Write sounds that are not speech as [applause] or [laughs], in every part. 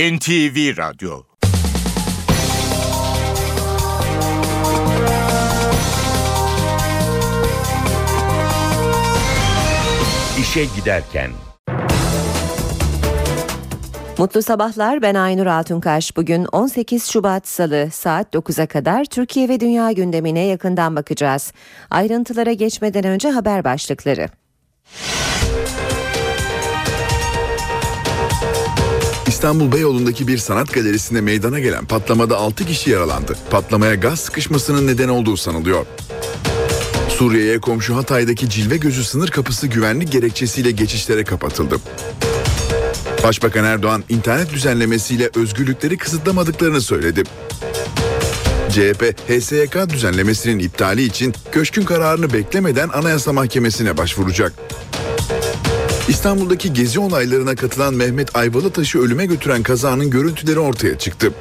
NTV Radyo İşe Giderken Mutlu sabahlar ben Aynur Altunkaş. Bugün 18 Şubat Salı saat 9'a kadar Türkiye ve dünya gündemine yakından bakacağız. Ayrıntılara geçmeden önce haber başlıkları. İstanbul Beyoğlu'ndaki bir sanat galerisinde meydana gelen patlamada 6 kişi yaralandı. Patlamaya gaz sıkışmasının neden olduğu sanılıyor. Suriye'ye komşu Hatay'daki Cilve Gözü sınır kapısı güvenlik gerekçesiyle geçişlere kapatıldı. Başbakan Erdoğan internet düzenlemesiyle özgürlükleri kısıtlamadıklarını söyledi. CHP, HSYK düzenlemesinin iptali için köşkün kararını beklemeden Anayasa Mahkemesi'ne başvuracak. İstanbul'daki gezi olaylarına katılan Mehmet Ayvalıtaş'ı ölüme götüren kazanın görüntüleri ortaya çıktı.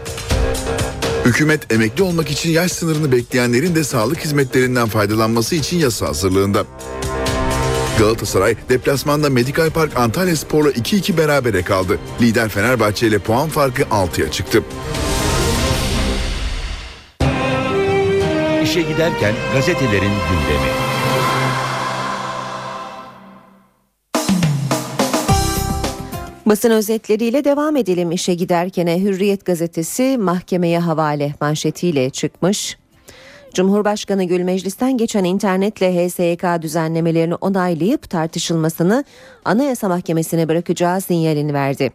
Hükümet emekli olmak için yaş sınırını bekleyenlerin de sağlık hizmetlerinden faydalanması için yasa hazırlığında. Galatasaray deplasmanda Medikal Park Antalya Spor'la 2-2 berabere kaldı. Lider Fenerbahçe ile puan farkı 6'ya çıktı. İşe giderken gazetelerin gündemi. Basın özetleriyle devam edelim işe giderkene Hürriyet gazetesi mahkemeye havale manşetiyle çıkmış. Cumhurbaşkanı Gül meclisten geçen internetle HSYK düzenlemelerini onaylayıp tartışılmasını Anayasa Mahkemesi'ne bırakacağı sinyalini verdi.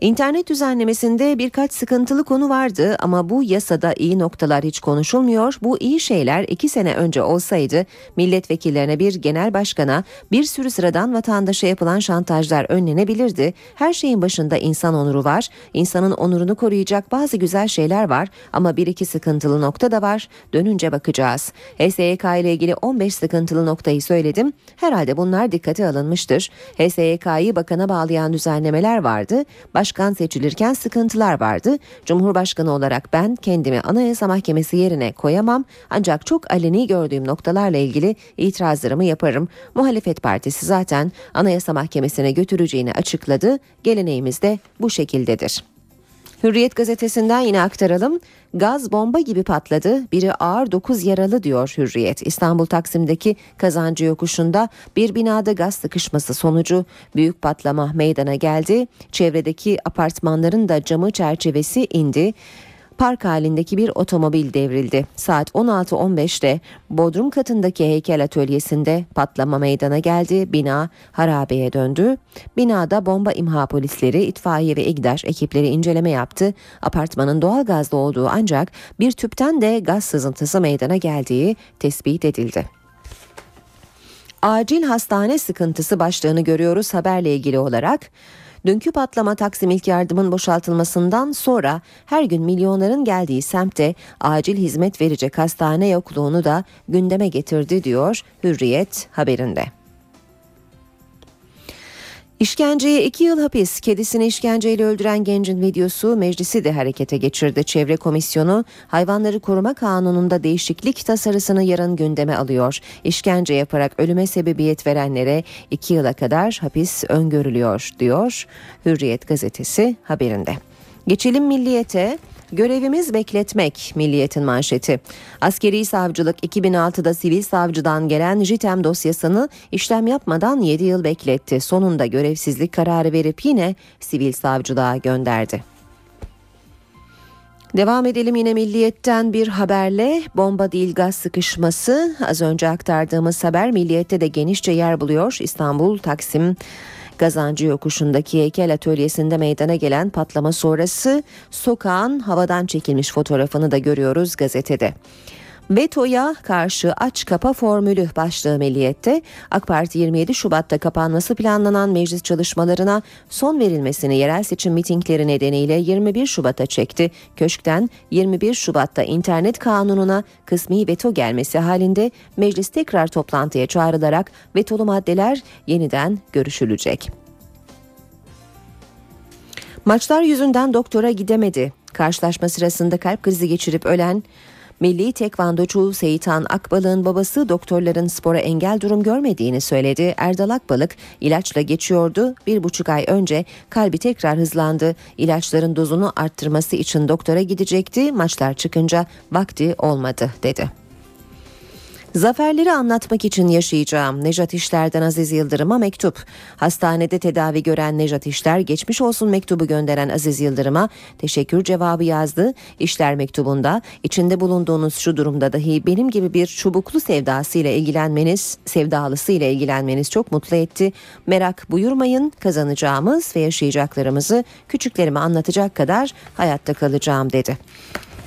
İnternet düzenlemesinde birkaç sıkıntılı konu vardı ama bu yasada iyi noktalar hiç konuşulmuyor. Bu iyi şeyler iki sene önce olsaydı milletvekillerine bir genel başkana bir sürü sıradan vatandaşa yapılan şantajlar önlenebilirdi. Her şeyin başında insan onuru var. İnsanın onurunu koruyacak bazı güzel şeyler var ama bir iki sıkıntılı nokta da var. Dönünce bakacağız. HSYK ile ilgili 15 sıkıntılı noktayı söyledim. Herhalde bunlar dikkate alınmıştır. HSYK'yı bakana bağlayan düzenlemeler vardı. Baş başkan seçilirken sıkıntılar vardı. Cumhurbaşkanı olarak ben kendimi Anayasa Mahkemesi yerine koyamam ancak çok aleni gördüğüm noktalarla ilgili itirazlarımı yaparım. Muhalefet Partisi zaten Anayasa Mahkemesi'ne götüreceğini açıkladı. Geleneğimiz de bu şekildedir. Hürriyet gazetesinden yine aktaralım. Gaz bomba gibi patladı. Biri ağır 9 yaralı diyor Hürriyet. İstanbul Taksim'deki kazancı yokuşunda bir binada gaz sıkışması sonucu büyük patlama meydana geldi. Çevredeki apartmanların da camı çerçevesi indi park halindeki bir otomobil devrildi. Saat 16.15'te Bodrum katındaki heykel atölyesinde patlama meydana geldi. Bina harabeye döndü. Binada bomba imha polisleri, itfaiye ve İGDAŞ ekipleri inceleme yaptı. Apartmanın doğal gazda olduğu ancak bir tüpten de gaz sızıntısı meydana geldiği tespit edildi. Acil hastane sıkıntısı başlığını görüyoruz haberle ilgili olarak. Dünkü patlama Taksim İlk Yardım'ın boşaltılmasından sonra her gün milyonların geldiği semtte acil hizmet verecek hastane yokluğunu da gündeme getirdi diyor Hürriyet haberinde. İşkenceye iki yıl hapis, kedisini işkenceyle öldüren gencin videosu meclisi de harekete geçirdi. Çevre Komisyonu hayvanları koruma kanununda değişiklik tasarısını yarın gündeme alıyor. İşkence yaparak ölüme sebebiyet verenlere iki yıla kadar hapis öngörülüyor diyor Hürriyet gazetesi haberinde. Geçelim milliyete. Görevimiz bekletmek milliyetin manşeti. Askeri savcılık 2006'da sivil savcıdan gelen JITEM dosyasını işlem yapmadan 7 yıl bekletti. Sonunda görevsizlik kararı verip yine sivil savcılığa gönderdi. Devam edelim yine milliyetten bir haberle bomba değil gaz sıkışması az önce aktardığımız haber milliyette de genişçe yer buluyor. İstanbul Taksim Gazancı yokuşundaki heykel atölyesinde meydana gelen patlama sonrası sokağın havadan çekilmiş fotoğrafını da görüyoruz gazetede. Vetoya karşı aç kapa formülü başlığı Milliyet'te AK Parti 27 Şubat'ta kapanması planlanan meclis çalışmalarına son verilmesini yerel seçim mitingleri nedeniyle 21 Şubat'a çekti. Köşkten 21 Şubat'ta internet kanununa kısmi veto gelmesi halinde meclis tekrar toplantıya çağrılarak vetolu maddeler yeniden görüşülecek. Maçlar yüzünden doktora gidemedi. Karşılaşma sırasında kalp krizi geçirip ölen Milli tekvandocu Seyitan Akbalık'ın babası doktorların spora engel durum görmediğini söyledi. Erdal Akbalık ilaçla geçiyordu. Bir buçuk ay önce kalbi tekrar hızlandı. İlaçların dozunu arttırması için doktora gidecekti. Maçlar çıkınca vakti olmadı dedi. Zaferleri anlatmak için yaşayacağım. Nejat İşler'den Aziz Yıldırım'a mektup. Hastanede tedavi gören Nejat İşler geçmiş olsun mektubu gönderen Aziz Yıldırım'a teşekkür cevabı yazdı. İşler mektubunda içinde bulunduğunuz şu durumda dahi benim gibi bir çubuklu sevdası ile ilgilenmeniz, sevdalısı ile ilgilenmeniz çok mutlu etti. Merak buyurmayın kazanacağımız ve yaşayacaklarımızı küçüklerime anlatacak kadar hayatta kalacağım dedi.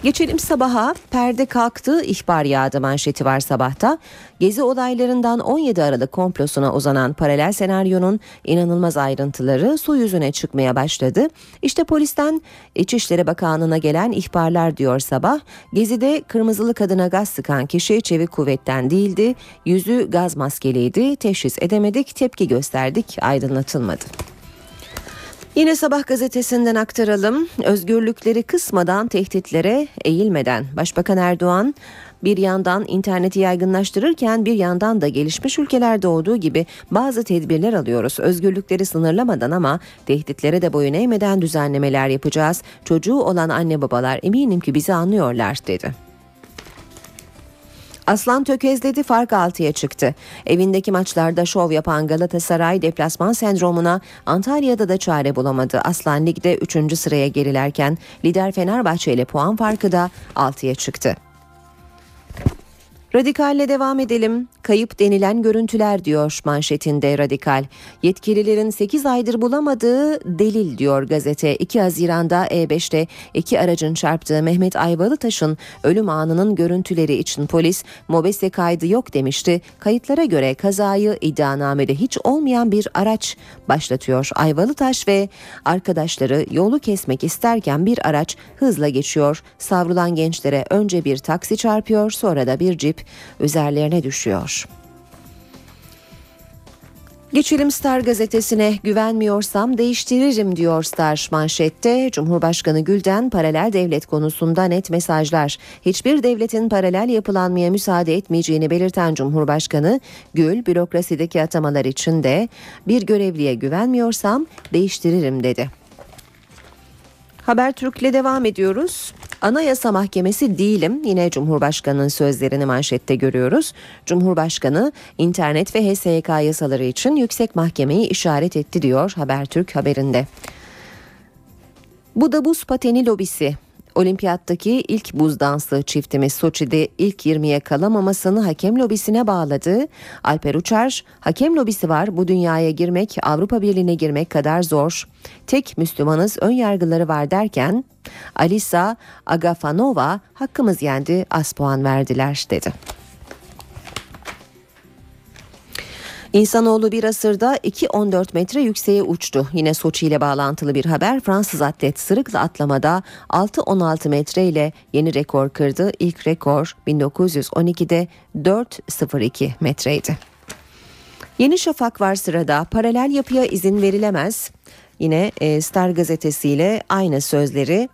Geçelim sabaha perde kalktı ihbar yağdı manşeti var sabahta. Gezi olaylarından 17 Aralık komplosuna uzanan paralel senaryonun inanılmaz ayrıntıları su yüzüne çıkmaya başladı. İşte polisten İçişleri Bakanlığı'na gelen ihbarlar diyor sabah. Gezi'de kırmızılı kadına gaz sıkan kişi çevik kuvvetten değildi. Yüzü gaz maskeliydi. Teşhis edemedik, tepki gösterdik, aydınlatılmadı. Yine sabah gazetesinden aktaralım. Özgürlükleri kısmadan tehditlere eğilmeden Başbakan Erdoğan bir yandan interneti yaygınlaştırırken bir yandan da gelişmiş ülkelerde olduğu gibi bazı tedbirler alıyoruz. Özgürlükleri sınırlamadan ama tehditlere de boyun eğmeden düzenlemeler yapacağız. Çocuğu olan anne babalar eminim ki bizi anlıyorlar dedi. Aslan tökezledi fark 6'ya çıktı. Evindeki maçlarda şov yapan Galatasaray deplasman sendromuna Antalya'da da çare bulamadı. Aslan Lig'de 3. sıraya gerilerken lider Fenerbahçe ile puan farkı da 6'ya çıktı. Radikalle devam edelim. Kayıp denilen görüntüler diyor manşetinde Radikal. Yetkililerin 8 aydır bulamadığı delil diyor gazete. 2 Haziran'da E5'te iki aracın çarptığı Mehmet Ayvalıtaş'ın ölüm anının görüntüleri için polis mobese kaydı yok demişti. Kayıtlara göre kazayı iddianamede hiç olmayan bir araç başlatıyor. Ayvalıtaş ve arkadaşları yolu kesmek isterken bir araç hızla geçiyor. Savrulan gençlere önce bir taksi çarpıyor sonra da bir cip üzerlerine düşüyor. Geçelim Star gazetesine güvenmiyorsam değiştiririm diyor Star manşette. Cumhurbaşkanı Gül'den paralel devlet konusunda net mesajlar. Hiçbir devletin paralel yapılanmaya müsaade etmeyeceğini belirten Cumhurbaşkanı Gül bürokrasideki atamalar için de bir görevliye güvenmiyorsam değiştiririm dedi. Habertürk'le devam ediyoruz. Anayasa Mahkemesi değilim. Yine Cumhurbaşkanı'nın sözlerini manşette görüyoruz. Cumhurbaşkanı internet ve HSYK yasaları için yüksek mahkemeyi işaret etti diyor Habertürk haberinde. Bu da buz pateni lobisi Olimpiyattaki ilk buz dansı çiftimiz Soçi'de ilk 20'ye kalamamasını hakem lobisine bağladı. Alper Uçar, hakem lobisi var bu dünyaya girmek Avrupa Birliği'ne girmek kadar zor. Tek Müslümanız ön yargıları var derken Alisa Agafanova hakkımız yendi az puan verdiler dedi. İnsanoğlu bir asırda 2.14 metre yükseğe uçtu. Yine Soçi ile bağlantılı bir haber. Fransız atlet sırıkla atlamada 6.16 metre ile yeni rekor kırdı. İlk rekor 1912'de 4.02 metreydi. Yeni Şafak var sırada. Paralel yapıya izin verilemez. Yine e, Star gazetesiyle aynı sözleri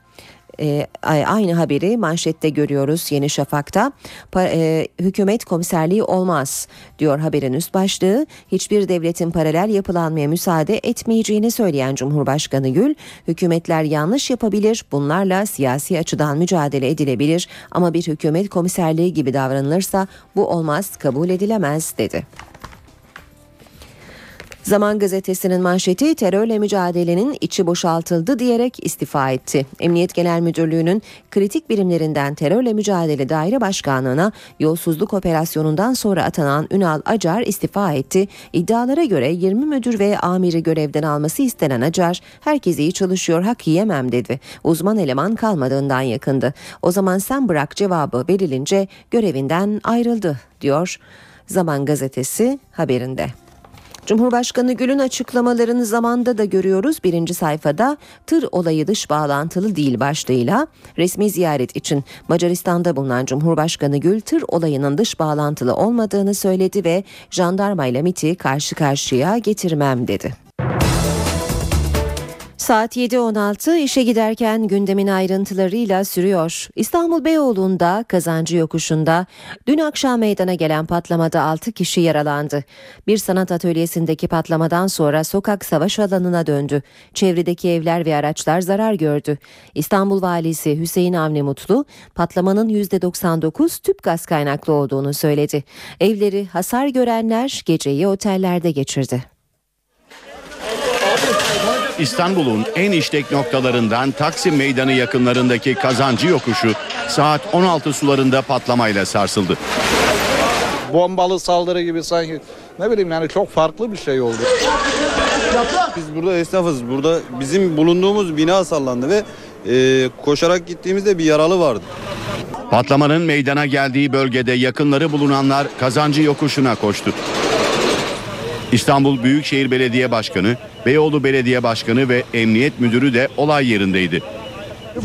e, aynı haberi manşette görüyoruz Yeni Şafak'ta. E, hükümet komiserliği olmaz diyor haberin üst başlığı. Hiçbir devletin paralel yapılanmaya müsaade etmeyeceğini söyleyen Cumhurbaşkanı Gül, hükümetler yanlış yapabilir, bunlarla siyasi açıdan mücadele edilebilir ama bir hükümet komiserliği gibi davranılırsa bu olmaz, kabul edilemez dedi. Zaman gazetesinin manşeti terörle mücadelenin içi boşaltıldı diyerek istifa etti. Emniyet Genel Müdürlüğü'nün kritik birimlerinden terörle mücadele daire başkanlığına yolsuzluk operasyonundan sonra atanan Ünal Acar istifa etti. İddialara göre 20 müdür ve amiri görevden alması istenen Acar herkes iyi çalışıyor hak yiyemem dedi. Uzman eleman kalmadığından yakındı. O zaman sen bırak cevabı verilince görevinden ayrıldı diyor Zaman gazetesi haberinde. Cumhurbaşkanı Gül'ün açıklamalarını zamanda da görüyoruz. Birinci sayfada tır olayı dış bağlantılı değil başlığıyla resmi ziyaret için Macaristan'da bulunan Cumhurbaşkanı Gül tır olayının dış bağlantılı olmadığını söyledi ve jandarmayla MIT'i karşı karşıya getirmem dedi. Saat 7.16 işe giderken gündemin ayrıntılarıyla sürüyor. İstanbul Beyoğlu'nda kazancı yokuşunda dün akşam meydana gelen patlamada 6 kişi yaralandı. Bir sanat atölyesindeki patlamadan sonra sokak savaş alanına döndü. Çevredeki evler ve araçlar zarar gördü. İstanbul Valisi Hüseyin Avni Mutlu patlamanın %99 tüp gaz kaynaklı olduğunu söyledi. Evleri hasar görenler geceyi otellerde geçirdi. İstanbul'un en işlek noktalarından Taksim Meydanı yakınlarındaki kazancı yokuşu saat 16 sularında patlamayla sarsıldı. Bombalı saldırı gibi sanki ne bileyim yani çok farklı bir şey oldu. Biz burada esnafız. Burada bizim bulunduğumuz bina sallandı ve e, koşarak gittiğimizde bir yaralı vardı. Patlamanın meydana geldiği bölgede yakınları bulunanlar kazancı yokuşuna koştu. İstanbul Büyükşehir Belediye Başkanı, Beyoğlu Belediye Başkanı ve Emniyet Müdürü de olay yerindeydi.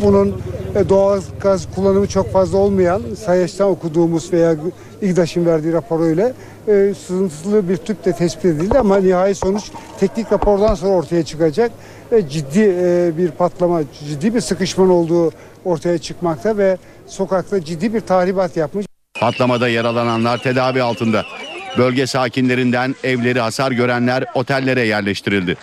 Bunun e, doğal gaz kullanımı çok fazla olmayan sayaçtan okuduğumuz veya İGDAŞ'ın verdiği raporuyla e, sızıntılı bir tüp de tespit edildi ama nihai sonuç teknik rapordan sonra ortaya çıkacak. ve ciddi e, bir patlama, ciddi bir sıkışman olduğu ortaya çıkmakta ve sokakta ciddi bir tahribat yapmış. Patlamada yaralananlar tedavi altında. Bölge sakinlerinden evleri hasar görenler otellere yerleştirildi.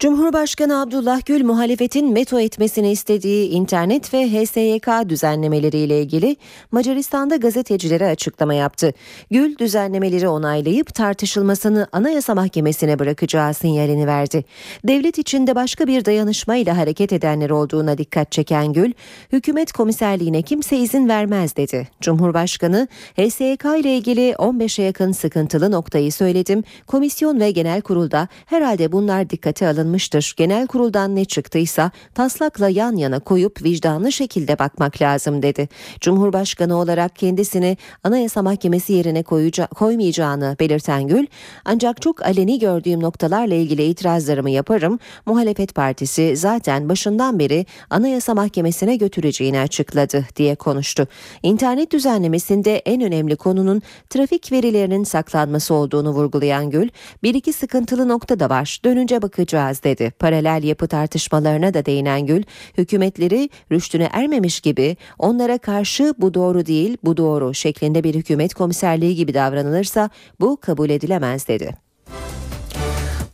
Cumhurbaşkanı Abdullah Gül muhalefetin meto etmesini istediği internet ve HSYK düzenlemeleriyle ilgili Macaristan'da gazetecilere açıklama yaptı. Gül düzenlemeleri onaylayıp tartışılmasını Anayasa Mahkemesi'ne bırakacağı sinyalini verdi. Devlet içinde başka bir dayanışmayla hareket edenler olduğuna dikkat çeken Gül, hükümet komiserliğine kimse izin vermez dedi. Cumhurbaşkanı HSYK ile ilgili 15'e yakın sıkıntılı noktayı söyledim. Komisyon ve genel kurulda herhalde bunlar dikkate alınmıştır. Genel kuruldan ne çıktıysa taslakla yan yana koyup vicdanlı şekilde bakmak lazım dedi. Cumhurbaşkanı olarak kendisini Anayasa Mahkemesi yerine koyuca- koymayacağını belirten Gül, ancak çok aleni gördüğüm noktalarla ilgili itirazlarımı yaparım. Muhalefet Partisi zaten başından beri Anayasa Mahkemesi'ne götüreceğini açıkladı diye konuştu. İnternet düzenlemesinde en önemli konunun trafik verilerinin saklanması olduğunu vurgulayan Gül, bir iki sıkıntılı nokta da var. Dönünce bakacağız dedi. Paralel yapı tartışmalarına da değinen Gül, hükümetleri rüştüne ermemiş gibi onlara karşı bu doğru değil, bu doğru şeklinde bir hükümet komiserliği gibi davranılırsa bu kabul edilemez dedi.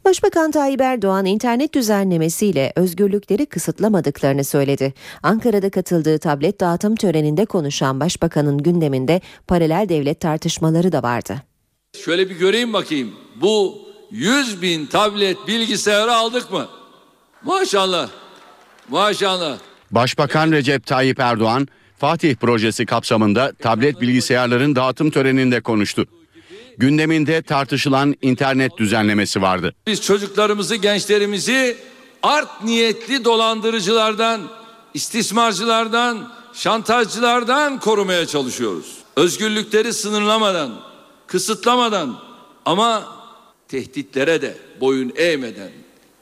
Başbakan Tayyip Erdoğan internet düzenlemesiyle özgürlükleri kısıtlamadıklarını söyledi. Ankara'da katıldığı tablet dağıtım töreninde konuşan başbakanın gündeminde paralel devlet tartışmaları da vardı. Şöyle bir göreyim bakayım. Bu 100 bin tablet bilgisayarı aldık mı? Maşallah. Maşallah. Başbakan Recep Tayyip Erdoğan, Fatih projesi kapsamında tablet bilgisayarların dağıtım töreninde konuştu. Gündeminde tartışılan internet düzenlemesi vardı. Biz çocuklarımızı, gençlerimizi art niyetli dolandırıcılardan, istismarcılardan, şantajcılardan korumaya çalışıyoruz. Özgürlükleri sınırlamadan, kısıtlamadan ama tehditlere de boyun eğmeden,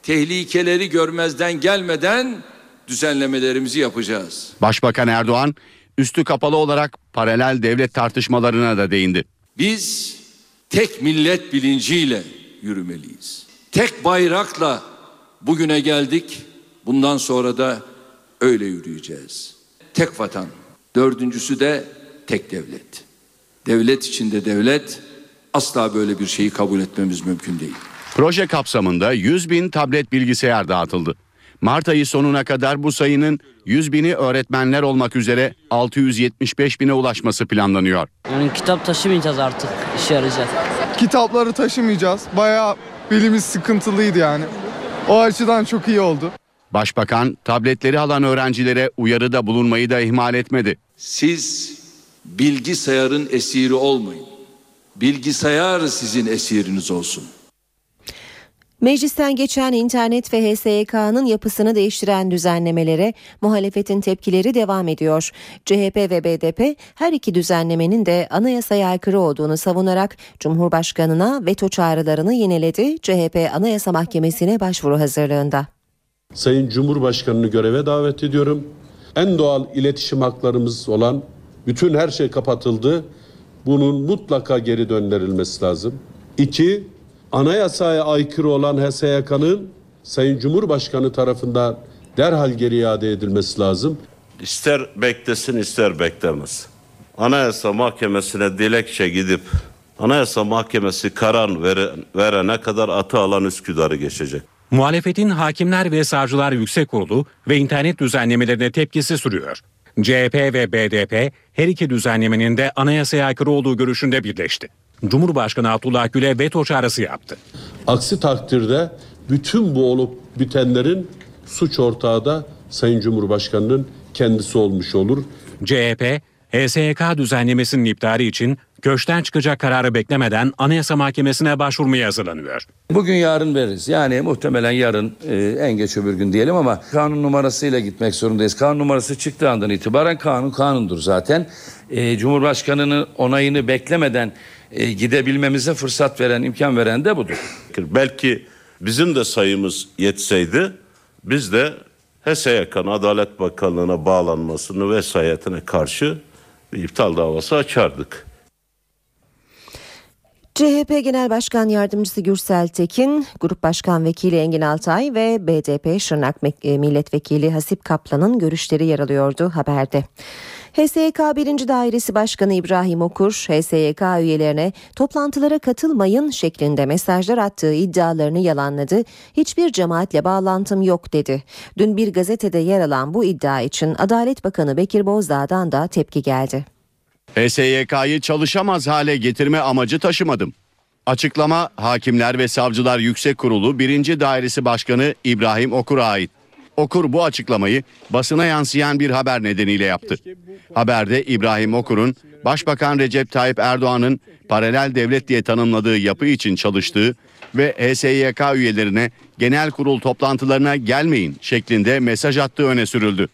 tehlikeleri görmezden gelmeden düzenlemelerimizi yapacağız. Başbakan Erdoğan, üstü kapalı olarak paralel devlet tartışmalarına da değindi. Biz tek millet bilinciyle yürümeliyiz. Tek bayrakla bugüne geldik. Bundan sonra da öyle yürüyeceğiz. Tek vatan. Dördüncüsü de tek devlet. Devlet içinde devlet asla böyle bir şeyi kabul etmemiz mümkün değil. Proje kapsamında 100 bin tablet bilgisayar dağıtıldı. Mart ayı sonuna kadar bu sayının 100 bini öğretmenler olmak üzere 675 bine ulaşması planlanıyor. Yani kitap taşımayacağız artık işe yarayacak. kitapları taşımayacağız. Bayağı belimiz sıkıntılıydı yani. O açıdan çok iyi oldu. Başbakan tabletleri alan öğrencilere uyarıda bulunmayı da ihmal etmedi. Siz bilgisayarın esiri olmayın. Bilgisayar sizin esiriniz olsun. Meclisten geçen internet ve HSYK'nın yapısını değiştiren düzenlemelere muhalefetin tepkileri devam ediyor. CHP ve BDP her iki düzenlemenin de anayasaya aykırı olduğunu savunarak Cumhurbaşkanına veto çağrılarını yineledi. CHP Anayasa Mahkemesi'ne başvuru hazırlığında. Sayın Cumhurbaşkanı'nı göreve davet ediyorum. En doğal iletişim haklarımız olan bütün her şey kapatıldı. Bunun mutlaka geri döndürülmesi lazım. İki, anayasaya aykırı olan HSYK'nın Sayın Cumhurbaşkanı tarafından derhal geri iade edilmesi lazım. İster beklesin ister beklemez. Anayasa Mahkemesi'ne dilekçe gidip Anayasa Mahkemesi karar vere, verene kadar atı alan Üsküdar'ı geçecek. Muhalefetin Hakimler ve Savcılar Yüksek Kurulu ve internet düzenlemelerine tepkisi sürüyor. CHP ve BDP her iki düzenlemenin de anayasaya aykırı olduğu görüşünde birleşti. Cumhurbaşkanı Abdullah Gül'e veto çağrısı yaptı. Aksi takdirde bütün bu olup bitenlerin suç ortağı da Sayın Cumhurbaşkanı'nın kendisi olmuş olur. CHP, HSYK düzenlemesinin iptali için köşten çıkacak kararı beklemeden Anayasa Mahkemesi'ne başvurmaya hazırlanıyor. Bugün yarın veririz. Yani muhtemelen yarın e, en geç öbür gün diyelim ama kanun numarasıyla gitmek zorundayız. Kanun numarası çıktığı andan itibaren kanun kanundur zaten. E, Cumhurbaşkanının onayını beklemeden e, gidebilmemize fırsat veren, imkan veren de budur. Belki bizim de sayımız yetseydi biz de HSYK'nın Adalet Bakanlığı'na bağlanmasını vesayetine karşı bir iptal davası açardık. CHP Genel Başkan Yardımcısı Gürsel Tekin, Grup Başkan Vekili Engin Altay ve BDP Şırnak e, Milletvekili Hasip Kaplan'ın görüşleri yer alıyordu haberde. HSYK 1. Dairesi Başkanı İbrahim Okur, HSYK üyelerine toplantılara katılmayın şeklinde mesajlar attığı iddialarını yalanladı. Hiçbir cemaatle bağlantım yok dedi. Dün bir gazetede yer alan bu iddia için Adalet Bakanı Bekir Bozdağ'dan da tepki geldi. HSYK'yı çalışamaz hale getirme amacı taşımadım. Açıklama Hakimler ve Savcılar Yüksek Kurulu 1. Dairesi Başkanı İbrahim Okur'a ait. Okur bu açıklamayı basına yansıyan bir haber nedeniyle yaptı. Haberde İbrahim Okur'un Başbakan Recep Tayyip Erdoğan'ın paralel devlet diye tanımladığı yapı için çalıştığı ve HSYK üyelerine genel kurul toplantılarına gelmeyin şeklinde mesaj attığı öne sürüldü.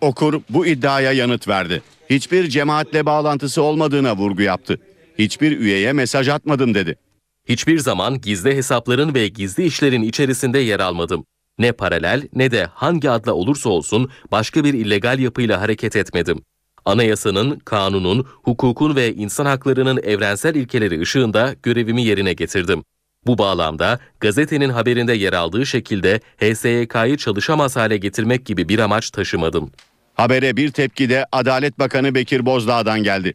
Okur bu iddiaya yanıt verdi. Hiçbir cemaatle bağlantısı olmadığına vurgu yaptı. Hiçbir üyeye mesaj atmadım dedi. Hiçbir zaman gizli hesapların ve gizli işlerin içerisinde yer almadım. Ne paralel ne de hangi adla olursa olsun başka bir illegal yapıyla hareket etmedim. Anayasanın, kanunun, hukukun ve insan haklarının evrensel ilkeleri ışığında görevimi yerine getirdim. Bu bağlamda gazetenin haberinde yer aldığı şekilde HSYK'yı çalışamaz hale getirmek gibi bir amaç taşımadım. Habere bir tepki de Adalet Bakanı Bekir Bozdağ'dan geldi.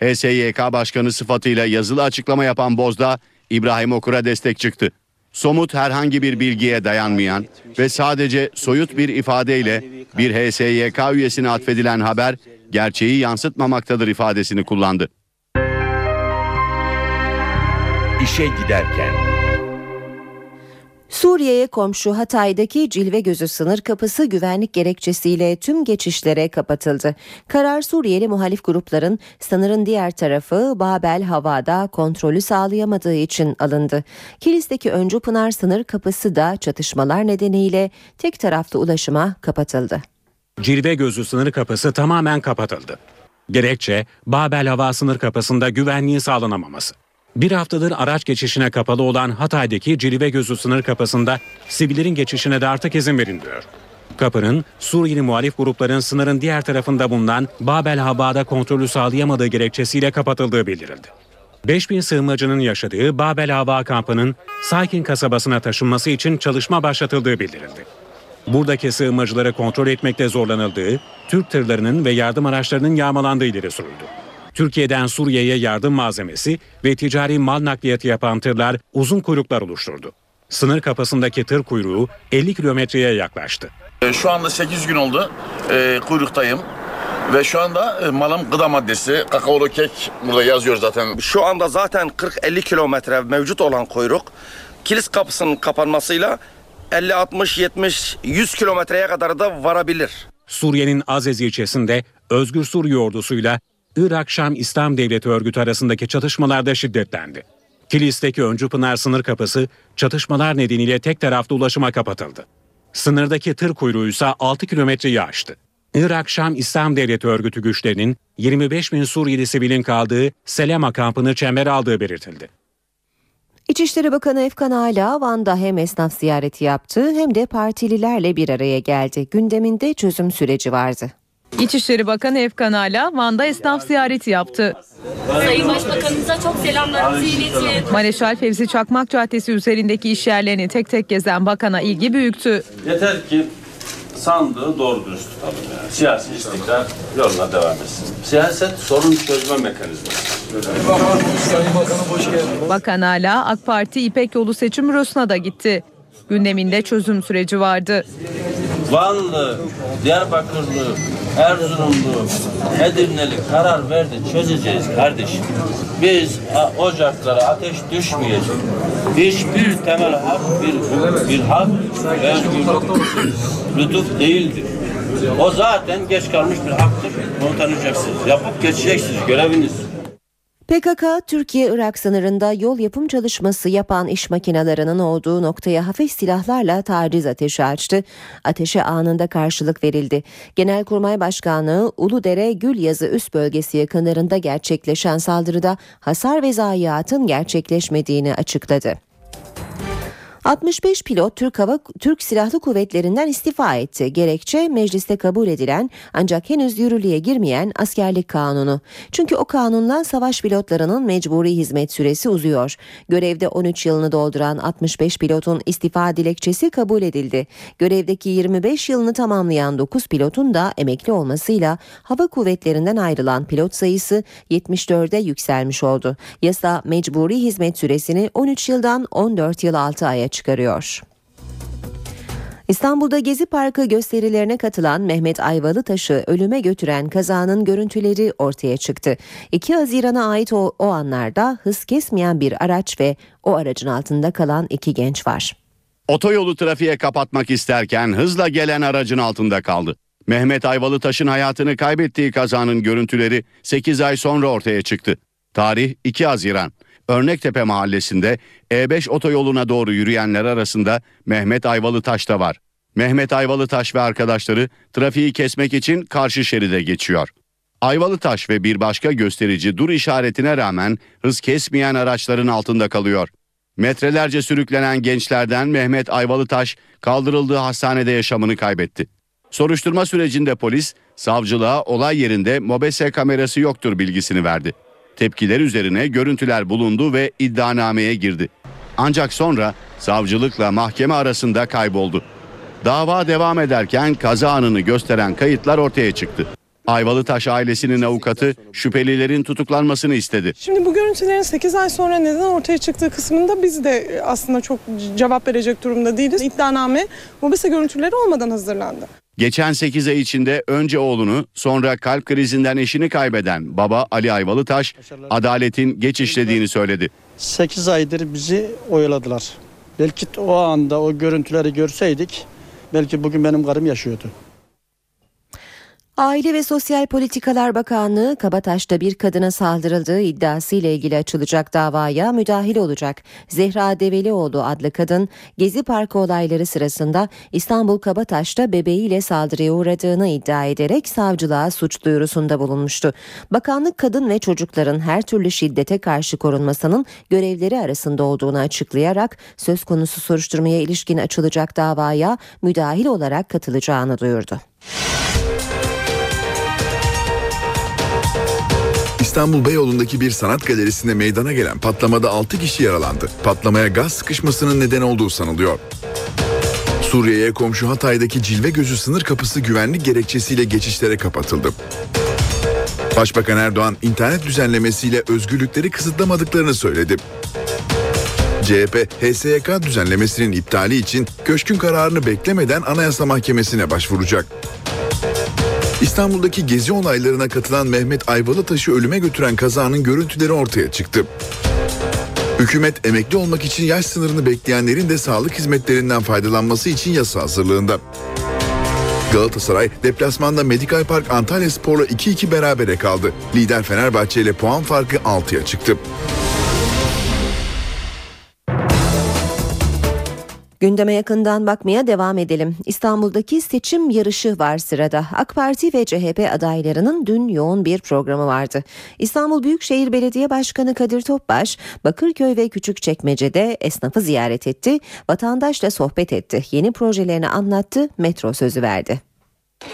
HSYK Başkanı sıfatıyla yazılı açıklama yapan Bozdağ, İbrahim Okur'a destek çıktı. Somut herhangi bir bilgiye dayanmayan ve sadece soyut bir ifadeyle bir HSYK üyesine atfedilen haber gerçeği yansıtmamaktadır ifadesini kullandı. İşe giderken Suriye'ye komşu Hatay'daki Cilve Gözü sınır kapısı güvenlik gerekçesiyle tüm geçişlere kapatıldı. Karar Suriyeli muhalif grupların sınırın diğer tarafı Babel Hava'da kontrolü sağlayamadığı için alındı. Kilis'teki Öncü Pınar sınır kapısı da çatışmalar nedeniyle tek taraflı ulaşıma kapatıldı. Cilve Gözü sınır kapısı tamamen kapatıldı. Gerekçe Babel Hava sınır kapısında güvenliğin sağlanamaması. Bir haftadır araç geçişine kapalı olan Hatay'daki Cilve Gözü sınır kapısında sivillerin geçişine de artık izin verilmiyor. Kapının Suriyeli muhalif grupların sınırın diğer tarafında bulunan Babel Haba'da kontrolü sağlayamadığı gerekçesiyle kapatıldığı bildirildi. 5000 sığınmacının yaşadığı Babel Hava kampının Sakin kasabasına taşınması için çalışma başlatıldığı bildirildi. Buradaki sığınmacıları kontrol etmekte zorlanıldığı, Türk tırlarının ve yardım araçlarının yağmalandığı ileri sürüldü. Türkiye'den Suriye'ye yardım malzemesi ve ticari mal nakliyatı yapan tırlar uzun kuyruklar oluşturdu. Sınır kapısındaki tır kuyruğu 50 kilometreye yaklaştı. Şu anda 8 gün oldu e, kuyruktayım. Ve şu anda e, malım gıda maddesi, kakaolu kek burada yazıyor zaten. Şu anda zaten 40-50 kilometre mevcut olan kuyruk kilis kapısının kapanmasıyla 50, 60, 70, 100 kilometreye kadar da varabilir. Suriye'nin Azez ilçesinde Özgür Suriye ordusuyla Irak Şam İslam Devleti örgütü arasındaki çatışmalarda şiddetlendi. Kilis'teki Öncü Pınar sınır kapısı çatışmalar nedeniyle tek taraflı ulaşıma kapatıldı. Sınırdaki tır kuyruğu ise 6 kilometreyi aştı. Irak Şam İslam Devleti örgütü güçlerinin 25 bin Suriyeli sivilin kaldığı Selema kampını çember aldığı belirtildi. İçişleri Bakanı Efkan Ala Van'da hem esnaf ziyareti yaptı hem de partililerle bir araya geldi. Gündeminde çözüm süreci vardı. İçişleri Bakanı Efkan Ala Van'da esnaf ziyareti yaptı. Sayın Başbakanımıza çok selamlarımızı iletin. Mareşal Fevzi Çakmak Caddesi üzerindeki işyerlerini tek tek gezen bakana ilgi büyüktü. Yeter ki sandığı doğru dürüst tutalım yani. Siyasi istikrar yoluna devam etsin. Siyaset sorun çözme mekanizması. Bakan Ala AK Parti İpek Yolu seçim bürosuna da gitti. Gündeminde çözüm süreci vardı. Vanlı, Diyarbakırlı, Erzurumlu, Edirneli karar verdi çözeceğiz kardeşim. Biz ocaklara ateş düşmeyecek. Hiçbir temel hak bir, bir hak bir lütuf değildir. O zaten geç kalmış bir haktır. Bunu tanıyacaksınız. Yapıp geçeceksiniz. Göreviniz. PKK, Türkiye-Irak sınırında yol yapım çalışması yapan iş makinelerinin olduğu noktaya hafif silahlarla taciz ateşi açtı. Ateşe anında karşılık verildi. Genelkurmay Başkanlığı Uludere Gülyazı üst bölgesi yakınlarında gerçekleşen saldırıda hasar ve zayiatın gerçekleşmediğini açıkladı. 65 pilot Türk Hava Türk Silahlı Kuvvetleri'nden istifa etti. Gerekçe mecliste kabul edilen ancak henüz yürürlüğe girmeyen askerlik kanunu. Çünkü o kanunla savaş pilotlarının mecburi hizmet süresi uzuyor. Görevde 13 yılını dolduran 65 pilotun istifa dilekçesi kabul edildi. Görevdeki 25 yılını tamamlayan 9 pilotun da emekli olmasıyla hava kuvvetlerinden ayrılan pilot sayısı 74'e yükselmiş oldu. Yasa mecburi hizmet süresini 13 yıldan 14 yıl 6 aya çıkarıyor. İstanbul'da Gezi Parkı gösterilerine katılan Mehmet Ayvalıtaş'ı ölüme götüren kazanın görüntüleri ortaya çıktı. 2 Haziran'a ait o, o anlarda hız kesmeyen bir araç ve o aracın altında kalan iki genç var. Otoyolu trafiğe kapatmak isterken hızla gelen aracın altında kaldı. Mehmet Ayvalıtaş'ın hayatını kaybettiği kazanın görüntüleri 8 ay sonra ortaya çıktı. Tarih 2 Haziran. Örnektepe mahallesinde E5 otoyoluna doğru yürüyenler arasında Mehmet Ayvalıtaş da var. Mehmet Ayvalıtaş ve arkadaşları trafiği kesmek için karşı şeride geçiyor. Ayvalıtaş ve bir başka gösterici dur işaretine rağmen hız kesmeyen araçların altında kalıyor. Metrelerce sürüklenen gençlerden Mehmet Ayvalıtaş kaldırıldığı hastanede yaşamını kaybetti. Soruşturma sürecinde polis savcılığa olay yerinde mobese kamerası yoktur bilgisini verdi. Tepkiler üzerine görüntüler bulundu ve iddianameye girdi. Ancak sonra savcılıkla mahkeme arasında kayboldu. Dava devam ederken kaza anını gösteren kayıtlar ortaya çıktı. Ayvalıtaş ailesinin avukatı şüphelilerin tutuklanmasını istedi. Şimdi bu görüntülerin 8 ay sonra neden ortaya çıktığı kısmında biz de aslında çok cevap verecek durumda değiliz. İddianame mobese görüntüleri olmadan hazırlandı. Geçen 8 ay içinde önce oğlunu sonra kalp krizinden eşini kaybeden baba Ali Ayvalıtaş adaletin geç işlediğini söyledi. 8 aydır bizi oyaladılar. Belki o anda o görüntüleri görseydik belki bugün benim karım yaşıyordu. Aile ve Sosyal Politikalar Bakanlığı Kabataş'ta bir kadına saldırıldığı iddiası ile ilgili açılacak davaya müdahil olacak. Zehra Develioğlu adlı kadın Gezi Parkı olayları sırasında İstanbul Kabataş'ta bebeğiyle saldırıya uğradığını iddia ederek savcılığa suç duyurusunda bulunmuştu. Bakanlık kadın ve çocukların her türlü şiddete karşı korunmasının görevleri arasında olduğunu açıklayarak söz konusu soruşturmaya ilişkin açılacak davaya müdahil olarak katılacağını duyurdu. İstanbul Beyoğlu'ndaki bir sanat galerisinde meydana gelen patlamada 6 kişi yaralandı. Patlamaya gaz sıkışmasının neden olduğu sanılıyor. Suriye'ye komşu Hatay'daki Cilve Gözü sınır kapısı güvenlik gerekçesiyle geçişlere kapatıldı. Başbakan Erdoğan internet düzenlemesiyle özgürlükleri kısıtlamadıklarını söyledi. CHP, HSYK düzenlemesinin iptali için köşkün kararını beklemeden Anayasa Mahkemesi'ne başvuracak. İstanbul'daki gezi olaylarına katılan Mehmet Ayvalıtaş'ı ölüme götüren kazanın görüntüleri ortaya çıktı. Hükümet emekli olmak için yaş sınırını bekleyenlerin de sağlık hizmetlerinden faydalanması için yasa hazırlığında. Galatasaray deplasmanda Medikal Park Antalya Spor'la 2-2 berabere kaldı. Lider Fenerbahçe ile puan farkı 6'ya çıktı. Gündeme yakından bakmaya devam edelim. İstanbul'daki seçim yarışı var sırada. AK Parti ve CHP adaylarının dün yoğun bir programı vardı. İstanbul Büyükşehir Belediye Başkanı Kadir Topbaş, Bakırköy ve Küçükçekmece'de esnafı ziyaret etti, vatandaşla sohbet etti, yeni projelerini anlattı, metro sözü verdi.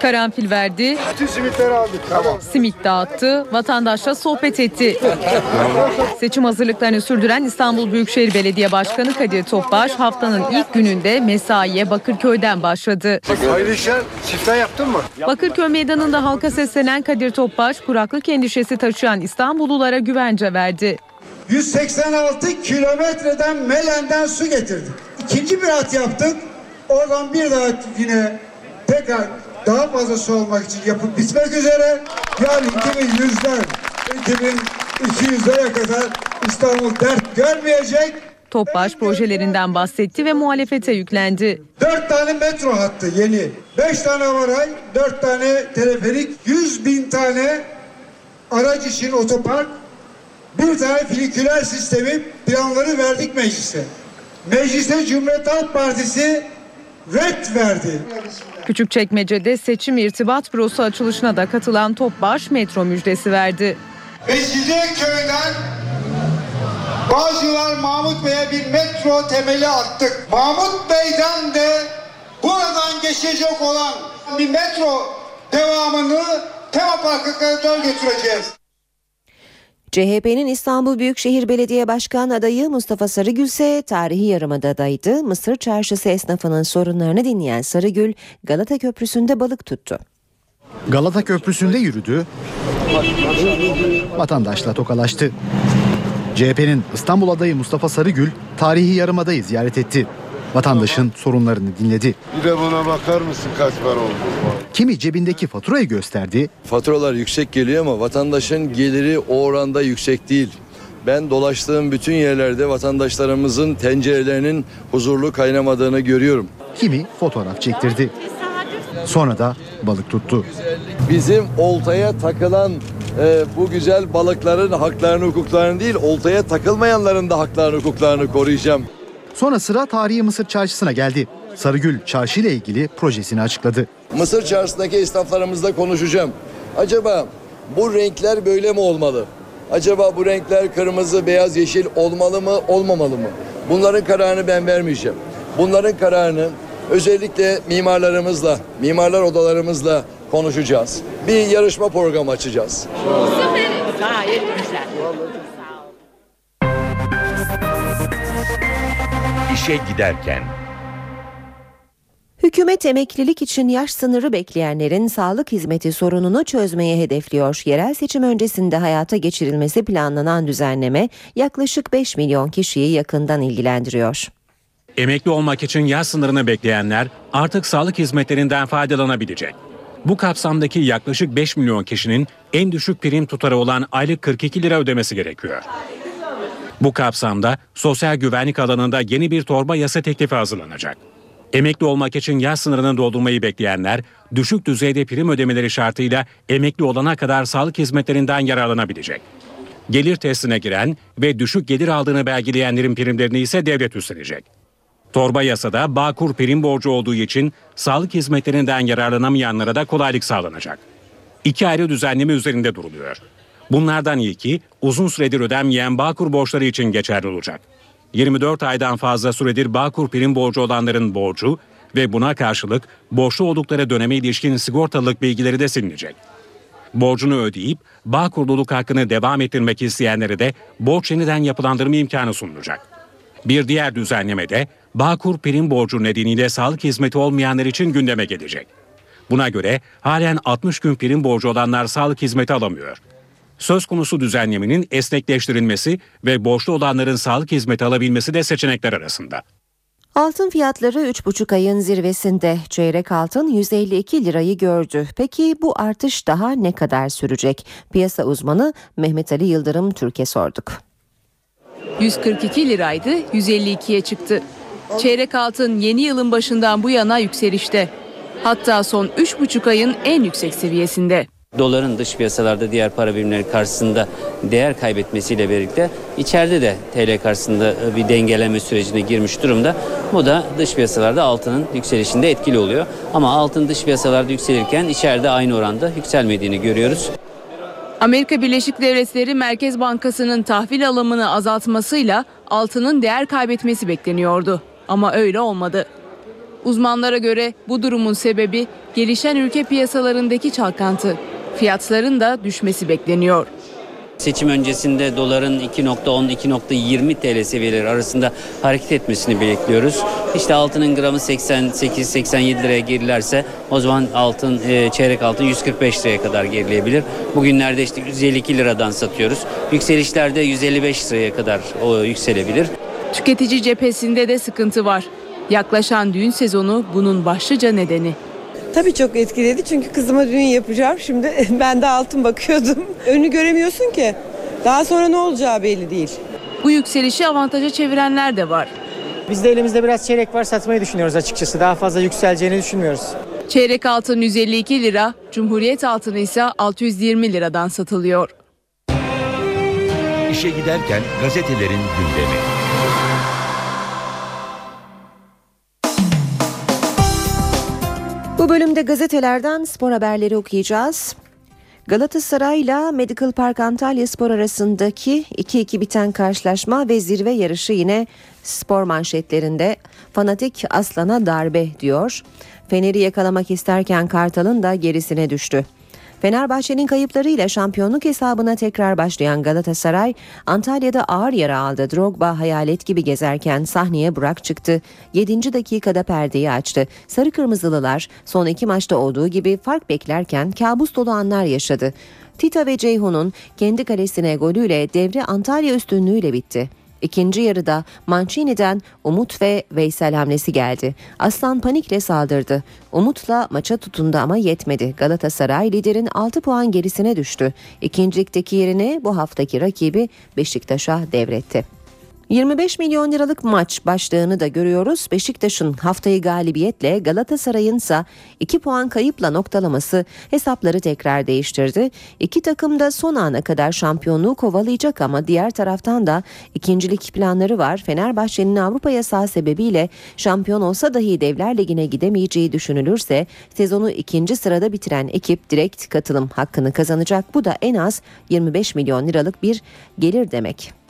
Karanfil verdi, Bütün simitleri aldık. Tamam. simit dağıttı, vatandaşla sohbet etti. Seçim hazırlıklarını sürdüren İstanbul Büyükşehir Belediye Başkanı Kadir Topbaş haftanın ilk gününde mesaiye Bakırköy'den başladı. Hayırlı işler. Siftah yaptın mı? Bakırköy Meydanı'nda halka seslenen Kadir Topbaş, kuraklık endişesi taşıyan İstanbullulara güvence verdi. 186 kilometreden Melen'den su getirdik. İkinci bir hat yaptık. Oradan bir daha yine tekrar daha fazla su almak için yapıp bitmek üzere. Yani 2100'den 2200'lere kadar İstanbul dert görmeyecek. Topbaş projelerinden bahsetti ve muhalefete yüklendi. Dört tane metro hattı yeni. Beş tane varay, dört tane teleferik, yüz bin tane araç için otopark, bir tane filiküler sistemi planları verdik meclise. Mecliste Cumhuriyet Halk Partisi red verdi. Küçükçekmece'de seçim irtibat bürosu açılışına da katılan Topbaş metro müjdesi verdi. Mecidiyeköy'den Bağcılar Mahmut Bey'e bir metro temeli attık. Mahmut Bey'den de buradan geçecek olan bir metro devamını tema parka kadar götüreceğiz. CHP'nin İstanbul Büyükşehir Belediye Başkan adayı Mustafa Sarıgül ise tarihi yarımadadaydı. Mısır çarşısı esnafının sorunlarını dinleyen Sarıgül Galata Köprüsü'nde balık tuttu. Galata Köprüsü'nde yürüdü, vatandaşla tokalaştı. CHP'nin İstanbul adayı Mustafa Sarıgül tarihi yarımadayı ziyaret etti. Vatandaşın sorunlarını dinledi. Bir de buna bakar mısın kaç para oldu? Kimi cebindeki faturayı gösterdi, Faturalar yüksek geliyor ama vatandaşın geliri o oranda yüksek değil. Ben dolaştığım bütün yerlerde vatandaşlarımızın tencerelerinin huzurlu kaynamadığını görüyorum. kimi fotoğraf çektirdi. Sonra da balık tuttu. Bizim oltaya takılan e, bu güzel balıkların haklarını hukuklarını değil, oltaya takılmayanların da haklarını hukuklarını koruyacağım. Sonra sıra tarihi Mısır çarşısına geldi. Sarıgül çarşı ile ilgili projesini açıkladı. Mısır çarşısındaki esnaflarımızla konuşacağım. Acaba bu renkler böyle mi olmalı? Acaba bu renkler kırmızı, beyaz, yeşil olmalı mı, olmamalı mı? Bunların kararını ben vermeyeceğim. Bunların kararını özellikle mimarlarımızla, mimarlar odalarımızla konuşacağız. Bir yarışma programı açacağız. Gayet güzel. İşe giderken Hükümet emeklilik için yaş sınırı bekleyenlerin sağlık hizmeti sorununu çözmeye hedefliyor. Yerel seçim öncesinde hayata geçirilmesi planlanan düzenleme yaklaşık 5 milyon kişiyi yakından ilgilendiriyor. Emekli olmak için yaş sınırını bekleyenler artık sağlık hizmetlerinden faydalanabilecek. Bu kapsamdaki yaklaşık 5 milyon kişinin en düşük prim tutarı olan aylık 42 lira ödemesi gerekiyor. Bu kapsamda sosyal güvenlik alanında yeni bir torba yasa teklifi hazırlanacak. Emekli olmak için yaş sınırını doldurmayı bekleyenler düşük düzeyde prim ödemeleri şartıyla emekli olana kadar sağlık hizmetlerinden yararlanabilecek. Gelir testine giren ve düşük gelir aldığını belgeleyenlerin primlerini ise devlet üstlenecek. Torba yasada Bağkur prim borcu olduğu için sağlık hizmetlerinden yararlanamayanlara da kolaylık sağlanacak. İki ayrı düzenleme üzerinde duruluyor. Bunlardan ilki uzun süredir ödenmeyen Bağkur borçları için geçerli olacak. 24 aydan fazla süredir Bağkur prim borcu olanların borcu ve buna karşılık borçlu oldukları döneme ilişkin sigortalılık bilgileri de silinecek. Borcunu ödeyip Bağkurluluk hakkını devam ettirmek isteyenlere de borç yeniden yapılandırma imkanı sunulacak. Bir diğer düzenlemede Bağkur prim borcu nedeniyle sağlık hizmeti olmayanlar için gündeme gelecek. Buna göre halen 60 gün prim borcu olanlar sağlık hizmeti alamıyor. Söz konusu düzenlemenin esnekleştirilmesi ve borçlu olanların sağlık hizmeti alabilmesi de seçenekler arasında. Altın fiyatları 3,5 ayın zirvesinde. Çeyrek altın 152 lirayı gördü. Peki bu artış daha ne kadar sürecek? Piyasa uzmanı Mehmet Ali Yıldırım Türkiye sorduk. 142 liraydı, 152'ye çıktı. Çeyrek altın yeni yılın başından bu yana yükselişte. Hatta son 3,5 ayın en yüksek seviyesinde. Doların dış piyasalarda diğer para birimleri karşısında değer kaybetmesiyle birlikte içeride de TL karşısında bir dengeleme sürecine girmiş durumda. Bu da dış piyasalarda altının yükselişinde etkili oluyor. Ama altın dış piyasalarda yükselirken içeride aynı oranda yükselmediğini görüyoruz. Amerika Birleşik Devletleri Merkez Bankası'nın tahvil alımını azaltmasıyla altının değer kaybetmesi bekleniyordu. Ama öyle olmadı. Uzmanlara göre bu durumun sebebi gelişen ülke piyasalarındaki çalkantı. Fiyatların da düşmesi bekleniyor. Seçim öncesinde doların 2.10-2.20 TL seviyeleri arasında hareket etmesini bekliyoruz. İşte altının gramı 88-87 liraya gerilerse o zaman altın e, çeyrek altın 145 liraya kadar gerileyebilir. Bugünlerde işte 152 liradan satıyoruz. Yükselişlerde 155 liraya kadar o yükselebilir. Tüketici cephesinde de sıkıntı var. Yaklaşan düğün sezonu bunun başlıca nedeni. Tabii çok etkiledi çünkü kızıma düğün yapacağım. Şimdi [laughs] ben de altın bakıyordum. [laughs] Önü göremiyorsun ki. Daha sonra ne olacağı belli değil. Bu yükselişi avantaja çevirenler de var. Biz de elimizde biraz çeyrek var satmayı düşünüyoruz açıkçası. Daha fazla yükseleceğini düşünmüyoruz. Çeyrek altın 152 lira, Cumhuriyet altını ise 620 liradan satılıyor. İşe giderken gazetelerin gündemi. Bölümde gazetelerden spor haberleri okuyacağız. Galatasaray ile Medical Park Antalya Spor arasındaki 2-2 biten karşılaşma ve zirve yarışı yine spor manşetlerinde fanatik aslana darbe diyor. Fener'i yakalamak isterken Kartal'ın da gerisine düştü. Fenerbahçe'nin kayıplarıyla şampiyonluk hesabına tekrar başlayan Galatasaray, Antalya'da ağır yara aldı. Drogba hayalet gibi gezerken sahneye Burak çıktı. 7. dakikada perdeyi açtı. Sarı Kırmızılılar son iki maçta olduğu gibi fark beklerken kabus dolu anlar yaşadı. Tita ve Ceyhun'un kendi kalesine golüyle devre Antalya üstünlüğüyle bitti. İkinci yarıda Mancini'den Umut ve Veysel hamlesi geldi. Aslan panikle saldırdı. Umut'la maça tutundu ama yetmedi. Galatasaray liderin 6 puan gerisine düştü. İkincilikteki yerini bu haftaki rakibi Beşiktaş'a devretti. 25 milyon liralık maç başlığını da görüyoruz. Beşiktaş'ın haftayı galibiyetle Galatasaray'ın ise 2 puan kayıpla noktalaması hesapları tekrar değiştirdi. İki takım da son ana kadar şampiyonluğu kovalayacak ama diğer taraftan da ikincilik planları var. Fenerbahçe'nin Avrupa yasağı sebebiyle şampiyon olsa dahi Devler Ligi'ne gidemeyeceği düşünülürse sezonu ikinci sırada bitiren ekip direkt katılım hakkını kazanacak. Bu da en az 25 milyon liralık bir gelir demek.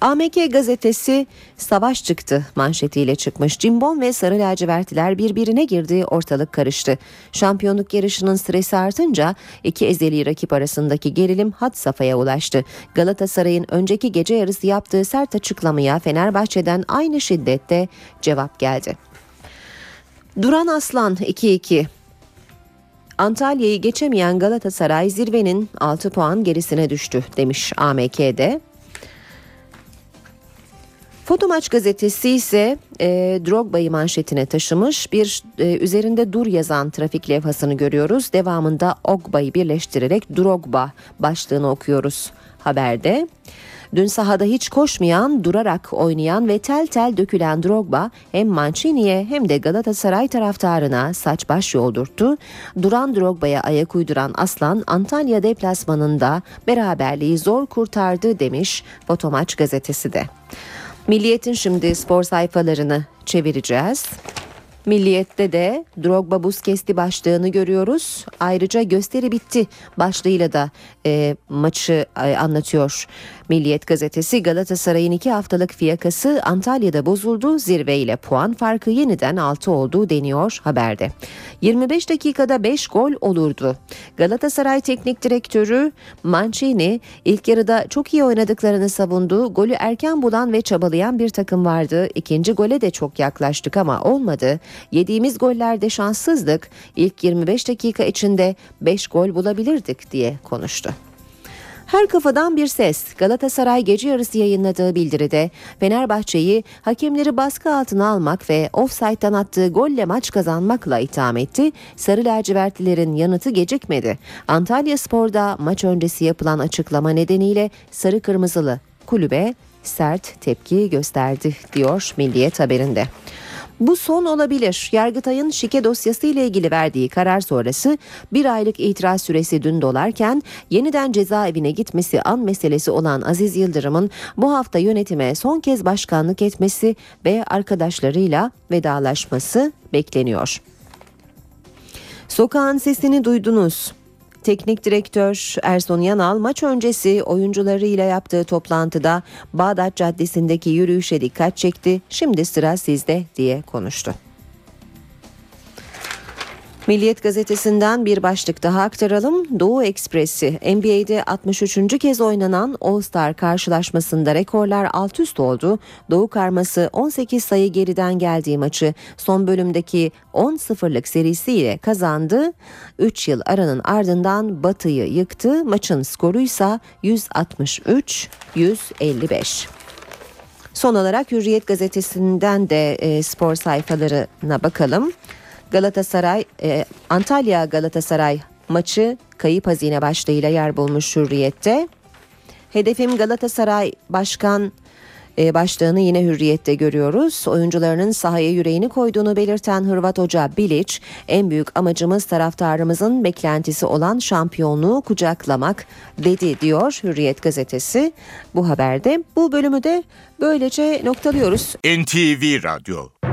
AMK gazetesi savaş çıktı manşetiyle çıkmış. Cimbom ve Sarı Lacivertliler birbirine girdi ortalık karıştı. Şampiyonluk yarışının stresi artınca iki ezeli rakip arasındaki gerilim had safhaya ulaştı. Galatasaray'ın önceki gece yarısı yaptığı sert açıklamaya Fenerbahçe'den aynı şiddette cevap geldi. Duran Aslan 2-2 Antalya'yı geçemeyen Galatasaray zirvenin 6 puan gerisine düştü demiş AMK'de. Foto Maç gazetesi ise e, Drogba'yı manşetine taşımış bir e, üzerinde dur yazan trafik levhasını görüyoruz. Devamında Ogba'yı birleştirerek Drogba başlığını okuyoruz haberde. Dün sahada hiç koşmayan, durarak oynayan ve tel tel dökülen Drogba hem Mancini'ye hem de Galatasaray taraftarına saç baş yoldurttu. Duran Drogba'ya ayak uyduran Aslan Antalya deplasmanında beraberliği zor kurtardı demiş Fotomaç gazetesi de. Milliyetin şimdi spor sayfalarını çevireceğiz. Milliyet'te de Drogba buz kesti başlığını görüyoruz. Ayrıca gösteri bitti başlığıyla da e, maçı e, anlatıyor. Milliyet gazetesi Galatasaray'ın iki haftalık fiyakası Antalya'da bozuldu. Zirveyle puan farkı yeniden 6 oldu deniyor haberde. 25 dakikada 5 gol olurdu. Galatasaray Teknik Direktörü Mancini ilk yarıda çok iyi oynadıklarını savundu. Golü erken bulan ve çabalayan bir takım vardı. İkinci gole de çok yaklaştık ama olmadı. Yediğimiz gollerde şanssızdık. İlk 25 dakika içinde 5 gol bulabilirdik diye konuştu. Her kafadan bir ses. Galatasaray gece yarısı yayınladığı bildiride Fenerbahçe'yi hakemleri baskı altına almak ve offside'dan attığı golle maç kazanmakla itham etti. Sarı lacivertlilerin yanıtı gecikmedi. Antalya Spor'da maç öncesi yapılan açıklama nedeniyle sarı kırmızılı kulübe sert tepki gösterdi diyor Milliyet haberinde. Bu son olabilir. Yargıtay'ın şike dosyası ile ilgili verdiği karar sonrası bir aylık itiraz süresi dün dolarken yeniden cezaevine gitmesi an meselesi olan Aziz Yıldırım'ın bu hafta yönetime son kez başkanlık etmesi ve arkadaşlarıyla vedalaşması bekleniyor. Sokağın sesini duydunuz. Teknik direktör Erson Yanal maç öncesi oyuncularıyla yaptığı toplantıda Bağdat Caddesi'ndeki yürüyüşe dikkat çekti. Şimdi sıra sizde diye konuştu. Milliyet gazetesinden bir başlık daha aktaralım. Doğu Ekspresi NBA'de 63. kez oynanan All-Star karşılaşmasında rekorlar alt üst oldu. Doğu karması 18 sayı geriden geldiği maçı son bölümdeki 10-0'lık serisiyle kazandı. 3 yıl aranın ardından Batı'yı yıktı. Maçın skoruysa 163-155. Son olarak Hürriyet gazetesinden de e, spor sayfalarına bakalım. Galatasaray e, Antalya Galatasaray maçı kayıp hazine başlığıyla yer bulmuş Hürriyet'te. Hedefim Galatasaray Başkan e, başlığını yine Hürriyet'te görüyoruz. Oyuncularının sahaya yüreğini koyduğunu belirten Hırvat Hoca Bilic, en büyük amacımız taraftarımızın beklentisi olan şampiyonluğu kucaklamak dedi diyor Hürriyet gazetesi. Bu haberde bu bölümü de böylece noktalıyoruz. NTV Radyo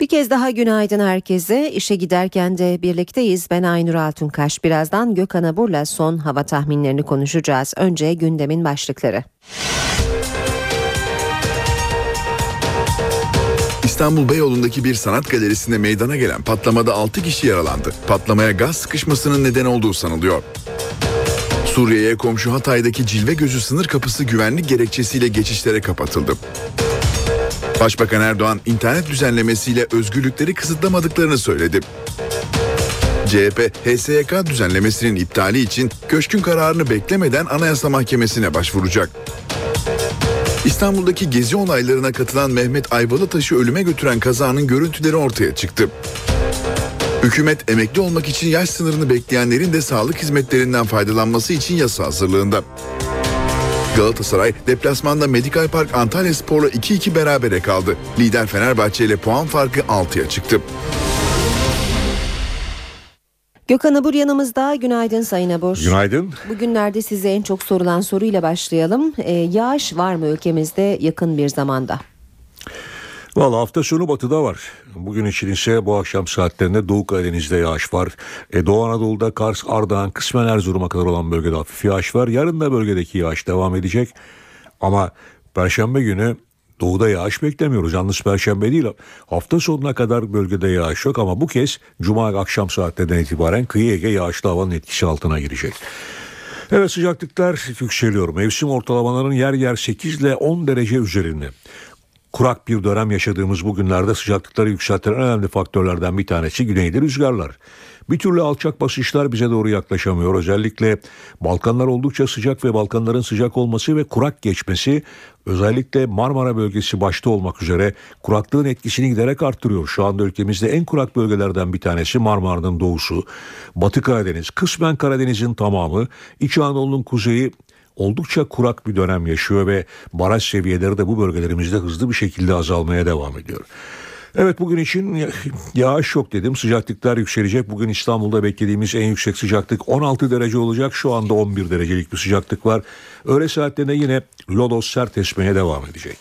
bir kez daha günaydın herkese. İşe giderken de birlikteyiz. Ben Aynur Altunkaş. Birazdan Gökhan Abur'la son hava tahminlerini konuşacağız. Önce gündemin başlıkları. İstanbul Beyoğlu'ndaki bir sanat galerisinde meydana gelen patlamada 6 kişi yaralandı. Patlamaya gaz sıkışmasının neden olduğu sanılıyor. Suriye'ye komşu Hatay'daki Cilve Gözü sınır kapısı güvenlik gerekçesiyle geçişlere kapatıldı. Başbakan Erdoğan internet düzenlemesiyle özgürlükleri kısıtlamadıklarını söyledi. CHP, HSYK düzenlemesinin iptali için köşkün kararını beklemeden Anayasa Mahkemesi'ne başvuracak. İstanbul'daki gezi olaylarına katılan Mehmet Ayvalıtaş'ı ölüme götüren kazanın görüntüleri ortaya çıktı. Hükümet emekli olmak için yaş sınırını bekleyenlerin de sağlık hizmetlerinden faydalanması için yasa hazırlığında. Galatasaray deplasmanda Medikal Park Antalya Spor'la 2-2 berabere kaldı. Lider Fenerbahçe ile puan farkı 6'ya çıktı. Gökhan Abur yanımızda. Günaydın Sayın Abur. Günaydın. Bugünlerde size en çok sorulan soruyla başlayalım. Ee, yağış var mı ülkemizde yakın bir zamanda? Valla hafta sonu batıda var. Bugün için ise bu akşam saatlerinde Doğu Karadeniz'de yağış var. E, Doğu Anadolu'da Kars, Ardahan, kısmen Erzurum'a kadar olan bölgede hafif yağış var. Yarın da bölgedeki yağış devam edecek. Ama Perşembe günü Doğuda yağış beklemiyoruz. Yalnız Perşembe değil hafta sonuna kadar bölgede yağış yok ama bu kez Cuma akşam saatlerinden itibaren kıyı Ege yağışlı havanın etkisi altına girecek. Evet sıcaklıklar yükseliyor. Mevsim ortalamalarının yer yer 8 ile 10 derece üzerinde kurak bir dönem yaşadığımız bu günlerde sıcaklıkları yükselten önemli faktörlerden bir tanesi güneyde rüzgarlar. Bir türlü alçak basınçlar bize doğru yaklaşamıyor. Özellikle Balkanlar oldukça sıcak ve Balkanların sıcak olması ve kurak geçmesi özellikle Marmara bölgesi başta olmak üzere kuraklığın etkisini giderek arttırıyor. Şu anda ülkemizde en kurak bölgelerden bir tanesi Marmara'nın doğusu, Batı Karadeniz, kısmen Karadeniz'in tamamı, İç Anadolu'nun kuzeyi oldukça kurak bir dönem yaşıyor ve baraj seviyeleri de bu bölgelerimizde hızlı bir şekilde azalmaya devam ediyor. Evet bugün için [laughs] yağış yok dedim. Sıcaklıklar yükselecek. Bugün İstanbul'da beklediğimiz en yüksek sıcaklık 16 derece olacak. Şu anda 11 derecelik bir sıcaklık var. Öğle saatlerinde yine lodos sert esmeye devam edecek.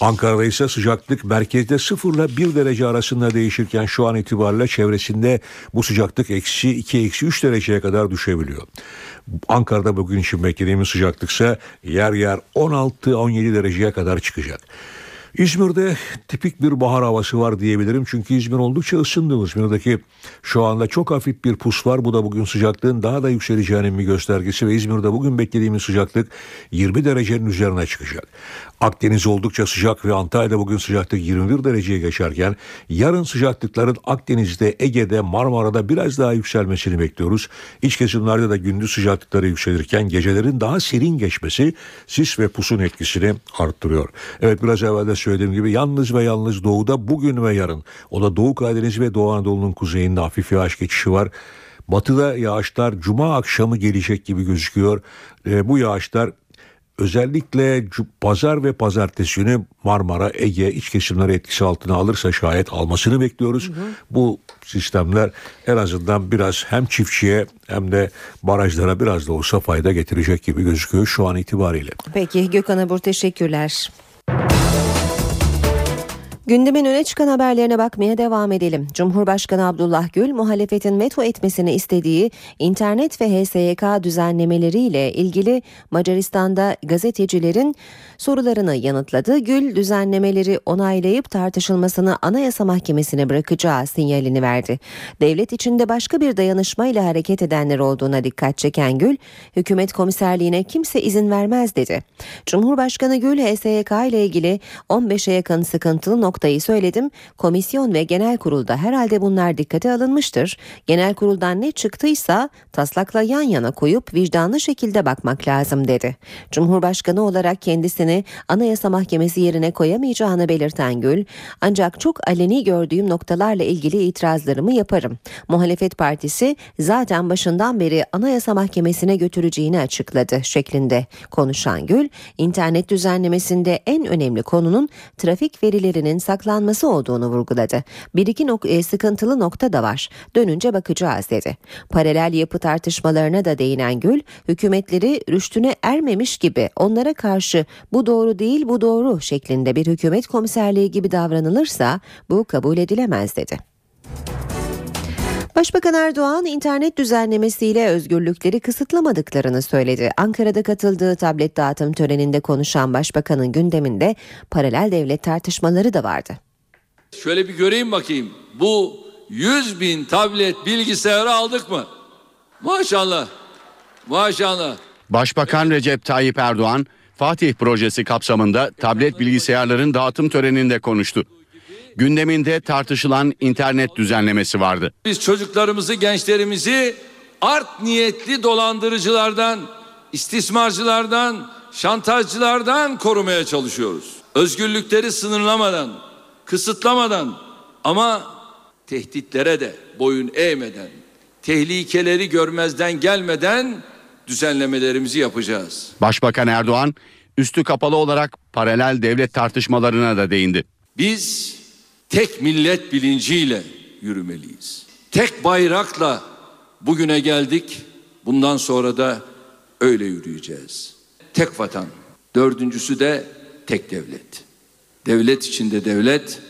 Ankara'da ise sıcaklık merkezde 0 ile 1 derece arasında değişirken şu an itibariyle çevresinde bu sıcaklık eksi 2 eksi 3 dereceye kadar düşebiliyor. Ankara'da bugün için beklediğimiz sıcaklık ise yer yer 16-17 dereceye kadar çıkacak. İzmir'de tipik bir bahar havası var diyebilirim. Çünkü İzmir oldukça ısındı. İzmir'deki şu anda çok hafif bir pus var. Bu da bugün sıcaklığın daha da yükseleceğinin bir göstergesi ve İzmir'de bugün beklediğimiz sıcaklık 20 derecenin üzerine çıkacak. Akdeniz oldukça sıcak ve Antalya'da bugün sıcaklık 21 dereceye geçerken yarın sıcaklıkların Akdeniz'de, Ege'de, Marmara'da biraz daha yükselmesini bekliyoruz. İç kesimlerde de gündüz sıcaklıkları yükselirken gecelerin daha serin geçmesi sis ve pusun etkisini arttırıyor. Evet biraz evvel de söylediğim gibi yalnız ve yalnız doğuda bugün ve yarın o da Doğu Karadeniz ve Doğu Anadolu'nun kuzeyinde hafif yağış geçişi var. Batıda yağışlar cuma akşamı gelecek gibi gözüküyor. E, bu yağışlar özellikle pazar ve pazartesi günü Marmara, Ege iç kesimleri etkisi altına alırsa şayet almasını bekliyoruz. Hı hı. Bu sistemler en azından biraz hem çiftçiye hem de barajlara biraz da olsa fayda getirecek gibi gözüküyor şu an itibariyle. Peki Gökhan Abur teşekkürler. Gündemin öne çıkan haberlerine bakmaya devam edelim. Cumhurbaşkanı Abdullah Gül, muhalefetin veto etmesini istediği internet ve HSYK düzenlemeleriyle ilgili Macaristan'da gazetecilerin sorularını yanıtladı. Gül, düzenlemeleri onaylayıp tartışılmasını Anayasa Mahkemesi'ne bırakacağı sinyalini verdi. Devlet içinde başka bir dayanışmayla hareket edenler olduğuna dikkat çeken Gül, hükümet komiserliğine kimse izin vermez dedi. Cumhurbaşkanı Gül, HSYK ile ilgili 15'e yakın sıkıntılı noktayı söyledim. Komisyon ve genel kurulda herhalde bunlar dikkate alınmıştır. Genel kuruldan ne çıktıysa taslakla yan yana koyup vicdanlı şekilde bakmak lazım dedi. Cumhurbaşkanı olarak kendisini Anayasa Mahkemesi yerine koyamayacağını belirten Gül, ancak çok aleni gördüğüm noktalarla ilgili itirazlarımı yaparım. Muhalefet Partisi zaten başından beri Anayasa Mahkemesi'ne götüreceğini açıkladı şeklinde konuşan Gül, internet düzenlemesinde en önemli konunun trafik verilerinin saklanması olduğunu vurguladı. Bir iki nok- e, sıkıntılı nokta da var. Dönünce bakacağız dedi. Paralel yapı tartışmalarına da değinen Gül, hükümetleri rüştüne ermemiş gibi onlara karşı bu doğru değil bu doğru şeklinde bir hükümet komiserliği gibi davranılırsa bu kabul edilemez dedi. Başbakan Erdoğan internet düzenlemesiyle özgürlükleri kısıtlamadıklarını söyledi. Ankara'da katıldığı tablet dağıtım töreninde konuşan başbakanın gündeminde paralel devlet tartışmaları da vardı. Şöyle bir göreyim bakayım. Bu 100 bin tablet bilgisayarı aldık mı? Maşallah. Maşallah. Başbakan Recep Tayyip Erdoğan, Fatih projesi kapsamında tablet bilgisayarların dağıtım töreninde konuştu. Gündeminde tartışılan internet düzenlemesi vardı. Biz çocuklarımızı, gençlerimizi art niyetli dolandırıcılardan, istismarcılardan, şantajcılardan korumaya çalışıyoruz. Özgürlükleri sınırlamadan, kısıtlamadan ama tehditlere de boyun eğmeden, tehlikeleri görmezden gelmeden düzenlemelerimizi yapacağız. Başbakan Erdoğan, üstü kapalı olarak paralel devlet tartışmalarına da değindi. Biz tek millet bilinciyle yürümeliyiz. Tek bayrakla bugüne geldik. Bundan sonra da öyle yürüyeceğiz. Tek vatan. Dördüncüsü de tek devlet. Devlet içinde devlet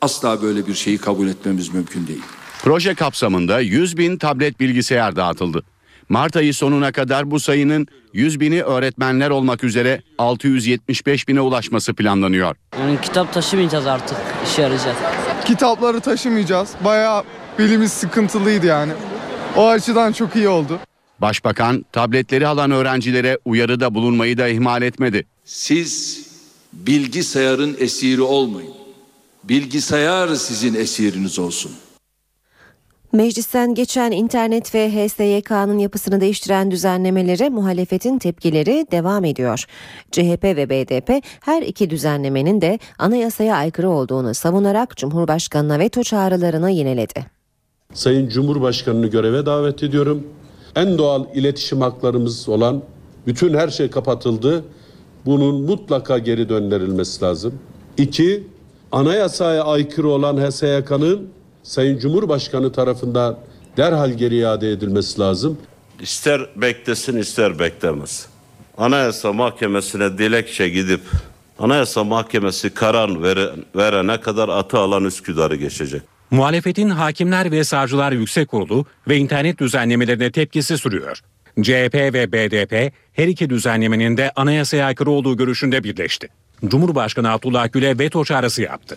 asla böyle bir şeyi kabul etmemiz mümkün değil. Proje kapsamında 100 bin tablet bilgisayar dağıtıldı. Mart ayı sonuna kadar bu sayının 100 bini öğretmenler olmak üzere 675 bine ulaşması planlanıyor. Yani kitap taşımayacağız artık işe yarayacak. Kitapları taşımayacağız. Bayağı belimiz sıkıntılıydı yani. O açıdan çok iyi oldu. Başbakan tabletleri alan öğrencilere uyarıda bulunmayı da ihmal etmedi. Siz bilgisayarın esiri olmayın. Bilgisayar sizin esiriniz olsun. Meclisten geçen internet ve HSYK'nın yapısını değiştiren düzenlemelere muhalefetin tepkileri devam ediyor. CHP ve BDP her iki düzenlemenin de anayasaya aykırı olduğunu savunarak Cumhurbaşkanı'na veto çağrılarını yineledi. Sayın Cumhurbaşkanı'nı göreve davet ediyorum. En doğal iletişim haklarımız olan bütün her şey kapatıldı. Bunun mutlaka geri döndürülmesi lazım. İki, anayasaya aykırı olan HSYK'nın Sayın Cumhurbaşkanı tarafından derhal geri iade edilmesi lazım. İster beklesin ister beklemez. Anayasa Mahkemesi'ne dilekçe gidip Anayasa Mahkemesi karar vere, verene kadar atı alan Üsküdar'ı geçecek. Muhalefetin Hakimler ve Savcılar Yüksek Kurulu ve internet düzenlemelerine tepkisi sürüyor. CHP ve BDP her iki düzenlemenin de anayasaya aykırı olduğu görüşünde birleşti. Cumhurbaşkanı Abdullah Gül'e veto çağrısı yaptı.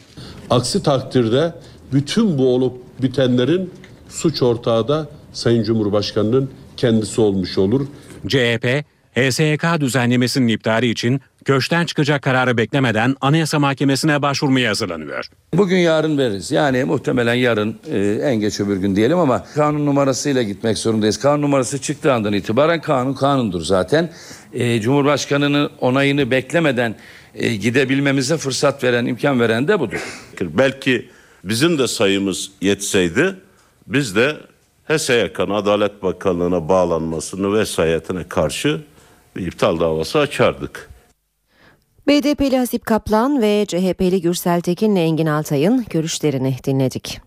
Aksi takdirde bütün bu olup bitenlerin suç ortağı da Sayın Cumhurbaşkanı'nın kendisi olmuş olur. CHP, HSYK düzenlemesinin iptali için köşten çıkacak kararı beklemeden Anayasa Mahkemesi'ne başvurmaya hazırlanıyor. Bugün yarın veririz. Yani muhtemelen yarın e, en geç öbür gün diyelim ama kanun numarasıyla gitmek zorundayız. Kanun numarası çıktığı andan itibaren kanun kanundur zaten. E, Cumhurbaşkanının onayını beklemeden e, gidebilmemize fırsat veren, imkan veren de budur. Belki bizim de sayımız yetseydi biz de HSYK'nın Adalet Bakanlığı'na bağlanmasını vesayetine karşı bir iptal davası açardık. BDP'li Hasip Kaplan ve CHP'li Gürsel Tekin'le Engin Altay'ın görüşlerini dinledik.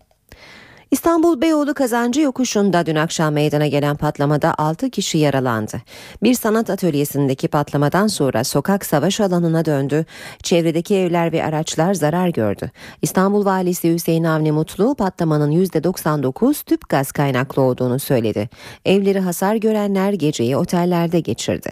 İstanbul Beyoğlu Kazancı Yokuşu'nda dün akşam meydana gelen patlamada 6 kişi yaralandı. Bir sanat atölyesindeki patlamadan sonra sokak savaş alanına döndü. Çevredeki evler ve araçlar zarar gördü. İstanbul Valisi Hüseyin Avni Mutlu patlamanın %99 tüp gaz kaynaklı olduğunu söyledi. Evleri hasar görenler geceyi otellerde geçirdi.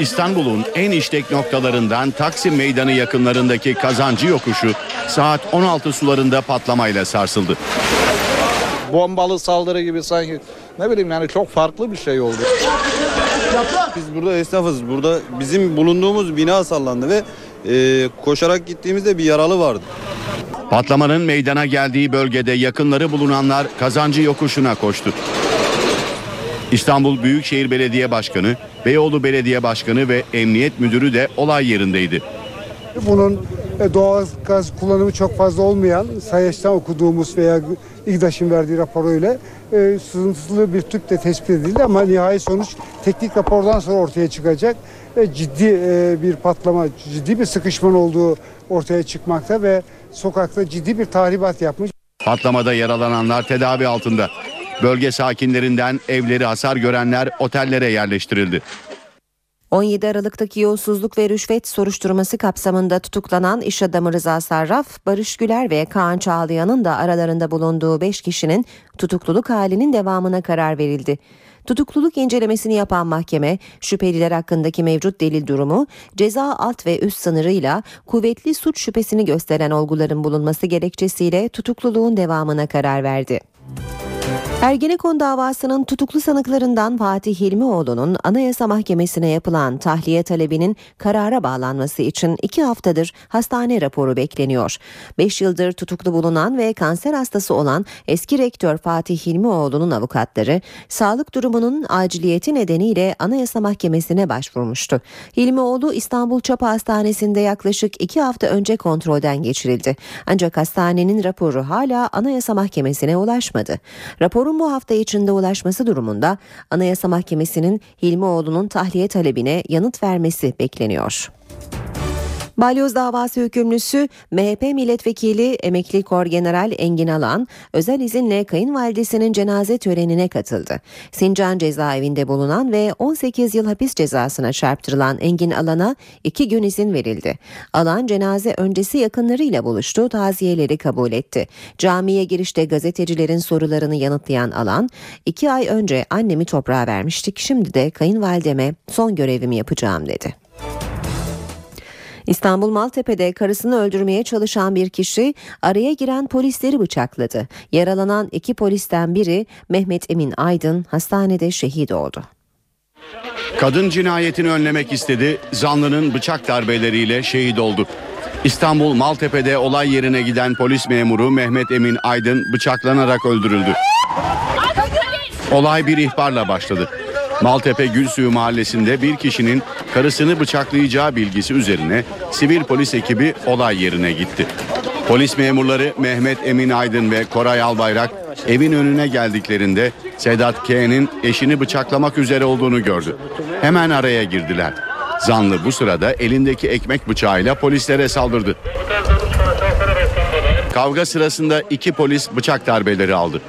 İstanbul'un en işlek noktalarından Taksim Meydanı yakınlarındaki Kazancı Yokuşu saat 16 sularında patlamayla sarsıldı. Bombalı saldırı gibi sanki ne bileyim yani çok farklı bir şey oldu. Biz burada esnafız. Burada bizim bulunduğumuz bina sallandı ve e, koşarak gittiğimizde bir yaralı vardı. Patlamanın meydana geldiği bölgede yakınları bulunanlar Kazancı Yokuşu'na koştu. İstanbul Büyükşehir Belediye Başkanı, Beyoğlu Belediye Başkanı ve Emniyet Müdürü de olay yerindeydi. Bunun e, doğal gaz kullanımı çok fazla olmayan Sayaç'tan okuduğumuz veya İGDAŞ'ın verdiği raporuyla e, sızıntılı bir tüp de tespit edildi ama nihai sonuç teknik rapordan sonra ortaya çıkacak. E, ciddi e, bir patlama, ciddi bir sıkışman olduğu ortaya çıkmakta ve sokakta ciddi bir tahribat yapmış. Patlamada yaralananlar tedavi altında. Bölge sakinlerinden evleri hasar görenler otellere yerleştirildi. 17 Aralık'taki yolsuzluk ve rüşvet soruşturması kapsamında tutuklanan iş adamı Rıza Sarraf, Barış Güler ve Kaan Çağlayan'ın da aralarında bulunduğu 5 kişinin tutukluluk halinin devamına karar verildi. Tutukluluk incelemesini yapan mahkeme, şüpheliler hakkındaki mevcut delil durumu, ceza alt ve üst sınırıyla kuvvetli suç şüphesini gösteren olguların bulunması gerekçesiyle tutukluluğun devamına karar verdi. Ergenekon davasının tutuklu sanıklarından Fatih Hilmioğlu'nun Anayasa Mahkemesi'ne yapılan tahliye talebinin karara bağlanması için iki haftadır hastane raporu bekleniyor. 5 yıldır tutuklu bulunan ve kanser hastası olan eski rektör Fatih Hilmioğlu'nun avukatları sağlık durumunun aciliyeti nedeniyle Anayasa Mahkemesi'ne başvurmuştu. Hilmioğlu İstanbul Çapa Hastanesi'nde yaklaşık iki hafta önce kontrolden geçirildi. Ancak hastanenin raporu hala Anayasa Mahkemesi'ne ulaşmadı. Raporun bu hafta içinde ulaşması durumunda Anayasa Mahkemesi'nin Hilmioğlu'nun tahliye talebine yanıt vermesi bekleniyor. Balyoz davası hükümlüsü MHP milletvekili emekli Korgeneral Engin Alan özel izinle kayınvalidesinin cenaze törenine katıldı. Sincan cezaevinde bulunan ve 18 yıl hapis cezasına çarptırılan Engin Alan'a iki gün izin verildi. Alan cenaze öncesi yakınlarıyla buluştu, taziyeleri kabul etti. Camiye girişte gazetecilerin sorularını yanıtlayan Alan, iki ay önce annemi toprağa vermiştik, şimdi de kayınvalideme son görevimi yapacağım dedi. İstanbul Maltepe'de karısını öldürmeye çalışan bir kişi araya giren polisleri bıçakladı. Yaralanan iki polisten biri Mehmet Emin Aydın hastanede şehit oldu. Kadın cinayetini önlemek istedi. Zanlının bıçak darbeleriyle şehit oldu. İstanbul Maltepe'de olay yerine giden polis memuru Mehmet Emin Aydın bıçaklanarak öldürüldü. Olay bir ihbarla başladı. Maltepe Gülsuyu mahallesinde bir kişinin karısını bıçaklayacağı bilgisi üzerine sivil polis ekibi olay yerine gitti. Polis memurları Mehmet Emin Aydın ve Koray Albayrak evin önüne geldiklerinde Sedat K'nin eşini bıçaklamak üzere olduğunu gördü. Hemen araya girdiler. Zanlı bu sırada elindeki ekmek bıçağıyla polislere saldırdı. Kavga sırasında iki polis bıçak darbeleri aldı.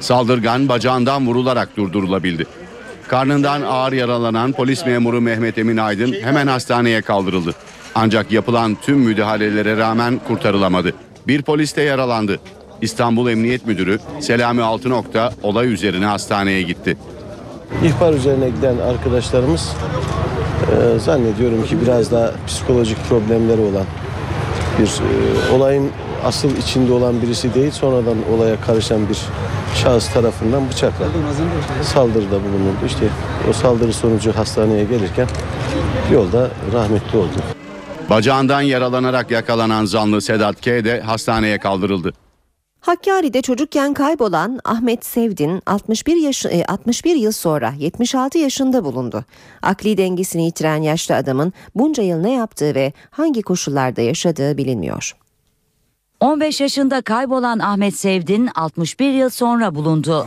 Saldırgan bacağından vurularak durdurulabildi. Karnından ağır yaralanan polis memuru Mehmet Emin Aydın hemen hastaneye kaldırıldı. Ancak yapılan tüm müdahalelere rağmen kurtarılamadı. Bir polis de yaralandı. İstanbul Emniyet Müdürü Selami Altınok'ta olay üzerine hastaneye gitti. İhbar üzerine giden arkadaşlarımız e, zannediyorum ki biraz daha psikolojik problemleri olan bir e, olayın asıl içinde olan birisi değil sonradan olaya karışan bir şahıs tarafından bıçakla saldırıda bulunuldu. İşte o saldırı sonucu hastaneye gelirken yolda rahmetli oldu. Bacağından yaralanarak yakalanan zanlı Sedat K de hastaneye kaldırıldı. Hakkari'de çocukken kaybolan Ahmet Sevdin 61 yaş 61 yıl sonra 76 yaşında bulundu. Akli dengesini yitiren yaşlı adamın bunca yıl ne yaptığı ve hangi koşullarda yaşadığı bilinmiyor. 15 yaşında kaybolan Ahmet Sevdin 61 yıl sonra bulundu.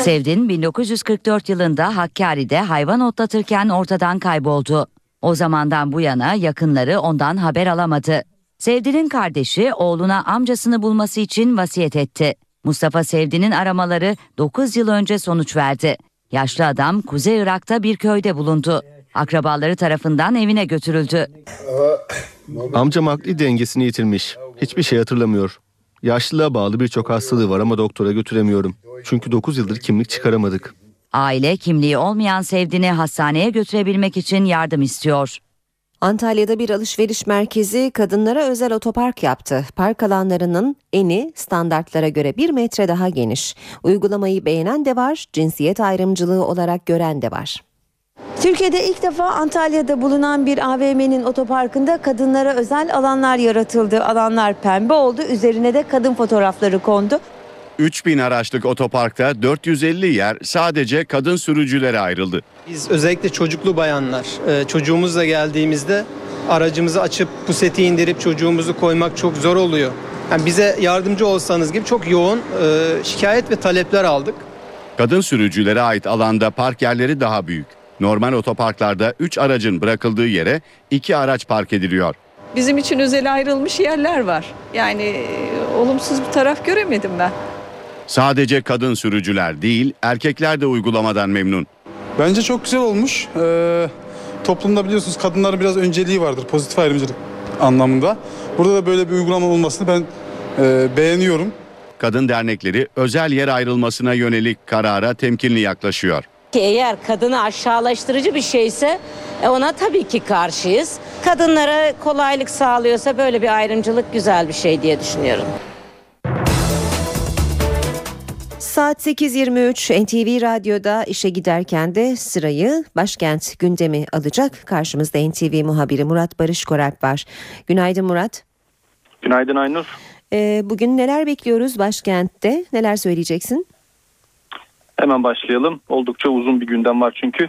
Sevdin 1944 yılında Hakkari'de hayvan otlatırken ortadan kayboldu. O zamandan bu yana yakınları ondan haber alamadı. Sevdi'nin kardeşi oğluna amcasını bulması için vasiyet etti. Mustafa Sevdi'nin aramaları 9 yıl önce sonuç verdi. Yaşlı adam Kuzey Irak'ta bir köyde bulundu. Akrabaları tarafından evine götürüldü. Amcam akli dengesini yitirmiş. Hiçbir şey hatırlamıyor. Yaşlılığa bağlı birçok hastalığı var ama doktora götüremiyorum. Çünkü 9 yıldır kimlik çıkaramadık. Aile kimliği olmayan Sevdi'ni hastaneye götürebilmek için yardım istiyor. Antalya'da bir alışveriş merkezi kadınlara özel otopark yaptı. Park alanlarının eni standartlara göre bir metre daha geniş. Uygulamayı beğenen de var, cinsiyet ayrımcılığı olarak gören de var. Türkiye'de ilk defa Antalya'da bulunan bir AVM'nin otoparkında kadınlara özel alanlar yaratıldı. Alanlar pembe oldu, üzerine de kadın fotoğrafları kondu. 3000 araçlık otoparkta 450 yer sadece kadın sürücülere ayrıldı. Biz özellikle çocuklu bayanlar e, çocuğumuzla geldiğimizde aracımızı açıp puseti indirip çocuğumuzu koymak çok zor oluyor. Yani bize yardımcı olsanız gibi çok yoğun e, şikayet ve talepler aldık. Kadın sürücülere ait alanda park yerleri daha büyük. Normal otoparklarda 3 aracın bırakıldığı yere 2 araç park ediliyor. Bizim için özel ayrılmış yerler var. Yani e, olumsuz bir taraf göremedim ben. Sadece kadın sürücüler değil, erkekler de uygulamadan memnun. Bence çok güzel olmuş. Ee, toplumda biliyorsunuz kadınların biraz önceliği vardır pozitif ayrımcılık anlamında. Burada da böyle bir uygulama olmasını ben e, beğeniyorum. Kadın dernekleri özel yer ayrılmasına yönelik karara temkinli yaklaşıyor. Ki eğer kadını aşağılaştırıcı bir şeyse e, ona tabii ki karşıyız. Kadınlara kolaylık sağlıyorsa böyle bir ayrımcılık güzel bir şey diye düşünüyorum. Saat 8.23 NTV Radyo'da işe giderken de sırayı başkent gündemi alacak. Karşımızda NTV muhabiri Murat Barış Koralp var. Günaydın Murat. Günaydın Aynur. Ee, bugün neler bekliyoruz başkentte? Neler söyleyeceksin? Hemen başlayalım. Oldukça uzun bir gündem var çünkü.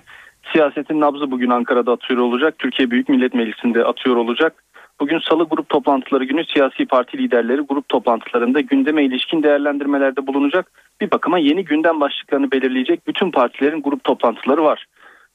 Siyasetin nabzı bugün Ankara'da atıyor olacak. Türkiye Büyük Millet Meclisi'nde atıyor olacak. Bugün salı grup toplantıları günü siyasi parti liderleri grup toplantılarında gündeme ilişkin değerlendirmelerde bulunacak. Bir bakıma yeni gündem başlıklarını belirleyecek bütün partilerin grup toplantıları var.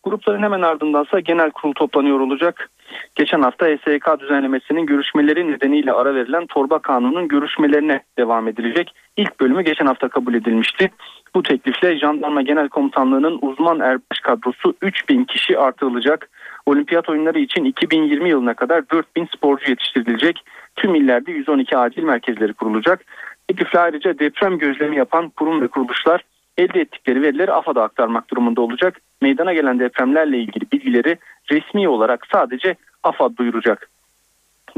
Grupların hemen ardındansa genel kurul toplanıyor olacak. Geçen hafta SYK düzenlemesinin görüşmeleri nedeniyle ara verilen torba kanunun görüşmelerine devam edilecek. İlk bölümü geçen hafta kabul edilmişti. Bu teklifle Jandarma Genel Komutanlığı'nın uzman erbaş kadrosu 3000 kişi artırılacak. Olimpiyat oyunları için 2020 yılına kadar 4000 sporcu yetiştirilecek. Tüm illerde 112 acil merkezleri kurulacak. Teklifle ayrıca deprem gözlemi yapan kurum ve kuruluşlar elde ettikleri verileri AFAD'a aktarmak durumunda olacak. Meydana gelen depremlerle ilgili bilgileri resmi olarak sadece AFAD duyuracak.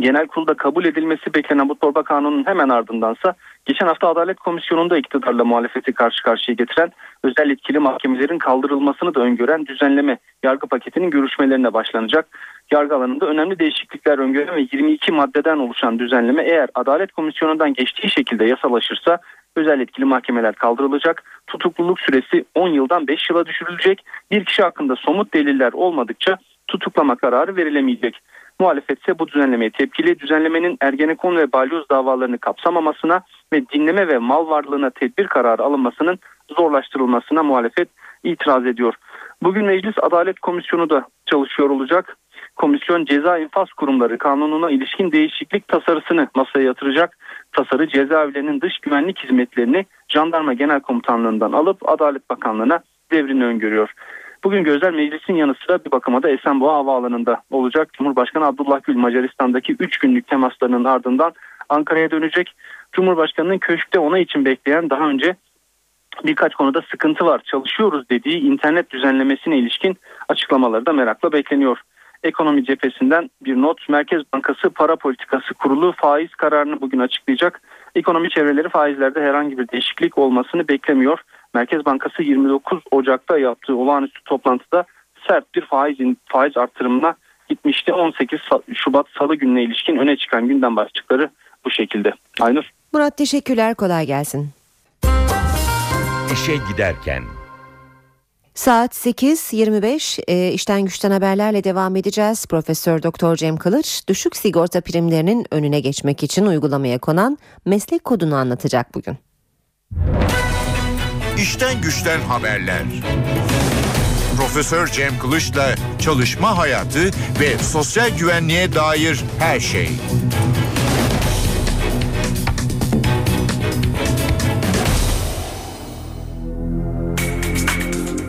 Genel kurulda kabul edilmesi beklenen bu torba kanunun hemen ardındansa geçen hafta Adalet Komisyonu'nda iktidarla muhalefeti karşı karşıya getiren özel etkili mahkemelerin kaldırılmasını da öngören düzenleme yargı paketinin görüşmelerine başlanacak. Yargı alanında önemli değişiklikler öngören ve 22 maddeden oluşan düzenleme eğer Adalet Komisyonu'ndan geçtiği şekilde yasalaşırsa özel etkili mahkemeler kaldırılacak. Tutukluluk süresi 10 yıldan 5 yıla düşürülecek. Bir kişi hakkında somut deliller olmadıkça tutuklama kararı verilemeyecek. Muhalefet ise bu düzenlemeye tepkili. Düzenlemenin Ergenekon ve balyoz davalarını kapsamamasına ve dinleme ve mal varlığına tedbir kararı alınmasının zorlaştırılmasına muhalefet itiraz ediyor. Bugün Meclis Adalet Komisyonu da çalışıyor olacak. Komisyon ceza infaz kurumları kanununa ilişkin değişiklik tasarısını masaya yatıracak. Tasarı cezaevlerinin dış güvenlik hizmetlerini Jandarma Genel Komutanlığından alıp Adalet Bakanlığı'na devrini öngörüyor. Bugün gözler meclisin yanı sıra bir bakıma da Esenboğa Havaalanı'nda olacak. Cumhurbaşkanı Abdullah Gül Macaristan'daki 3 günlük temaslarının ardından Ankara'ya dönecek. Cumhurbaşkanının köşkte ona için bekleyen daha önce birkaç konuda sıkıntı var çalışıyoruz dediği internet düzenlemesine ilişkin açıklamaları da merakla bekleniyor. Ekonomi cephesinden bir not Merkez Bankası Para Politikası Kurulu faiz kararını bugün açıklayacak. Ekonomi çevreleri faizlerde herhangi bir değişiklik olmasını beklemiyor. Merkez Bankası 29 Ocak'ta yaptığı olağanüstü toplantıda sert bir faiz faiz artırımına gitmişti. 18 Şubat Salı gününe ilişkin öne çıkan gündem başlıkları bu şekilde. Aynur. Murat teşekkürler kolay gelsin. İşe giderken Saat 8.25 e, işten güçten haberlerle devam edeceğiz. Profesör Doktor Cem Kılıç düşük sigorta primlerinin önüne geçmek için uygulamaya konan meslek kodunu anlatacak bugün. İşten güçten haberler. Profesör Cem Kılıç'la çalışma hayatı ve sosyal güvenliğe dair her şey.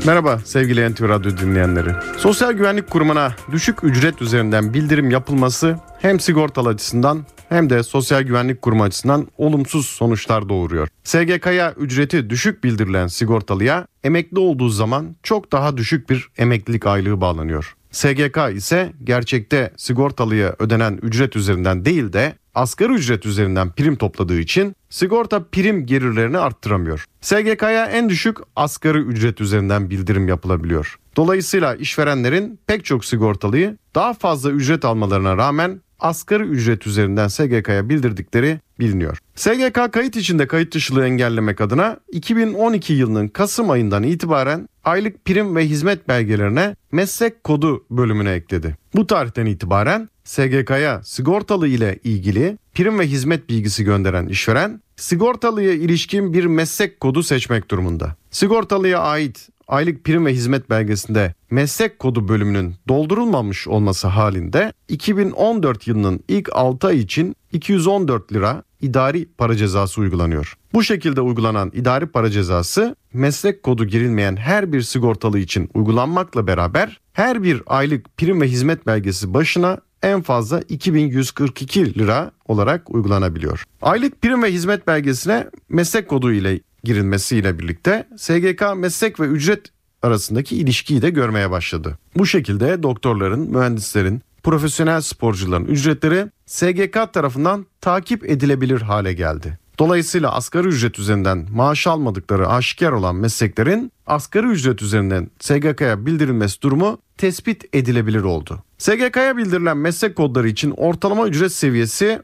Merhaba sevgili NTV Radyo dinleyenleri. Sosyal Güvenlik Kurumu'na düşük ücret üzerinden bildirim yapılması hem sigortalı açısından hem de Sosyal Güvenlik Kurumu açısından olumsuz sonuçlar doğuruyor. SGK'ya ücreti düşük bildirilen sigortalıya emekli olduğu zaman çok daha düşük bir emeklilik aylığı bağlanıyor. SGK ise gerçekte sigortalıya ödenen ücret üzerinden değil de asgari ücret üzerinden prim topladığı için sigorta prim gelirlerini arttıramıyor. SGK'ya en düşük asgari ücret üzerinden bildirim yapılabiliyor. Dolayısıyla işverenlerin pek çok sigortalıyı daha fazla ücret almalarına rağmen asgari ücret üzerinden SGK'ya bildirdikleri biliniyor. SGK kayıt içinde kayıt dışılığı engellemek adına 2012 yılının Kasım ayından itibaren aylık prim ve hizmet belgelerine meslek kodu bölümüne ekledi. Bu tarihten itibaren SGK'ya sigortalı ile ilgili prim ve hizmet bilgisi gönderen işveren sigortalıya ilişkin bir meslek kodu seçmek durumunda. Sigortalıya ait aylık prim ve hizmet belgesinde meslek kodu bölümünün doldurulmamış olması halinde 2014 yılının ilk 6 ay için 214 lira idari para cezası uygulanıyor. Bu şekilde uygulanan idari para cezası meslek kodu girilmeyen her bir sigortalı için uygulanmakla beraber her bir aylık prim ve hizmet belgesi başına en fazla 2142 lira olarak uygulanabiliyor. Aylık prim ve hizmet belgesine meslek kodu ile girilmesiyle birlikte SGK meslek ve ücret arasındaki ilişkiyi de görmeye başladı. Bu şekilde doktorların, mühendislerin, profesyonel sporcuların ücretleri SGK tarafından takip edilebilir hale geldi. Dolayısıyla asgari ücret üzerinden maaş almadıkları aşikar olan mesleklerin asgari ücret üzerinden SGK'ya bildirilmesi durumu tespit edilebilir oldu. SGK'ya bildirilen meslek kodları için ortalama ücret seviyesi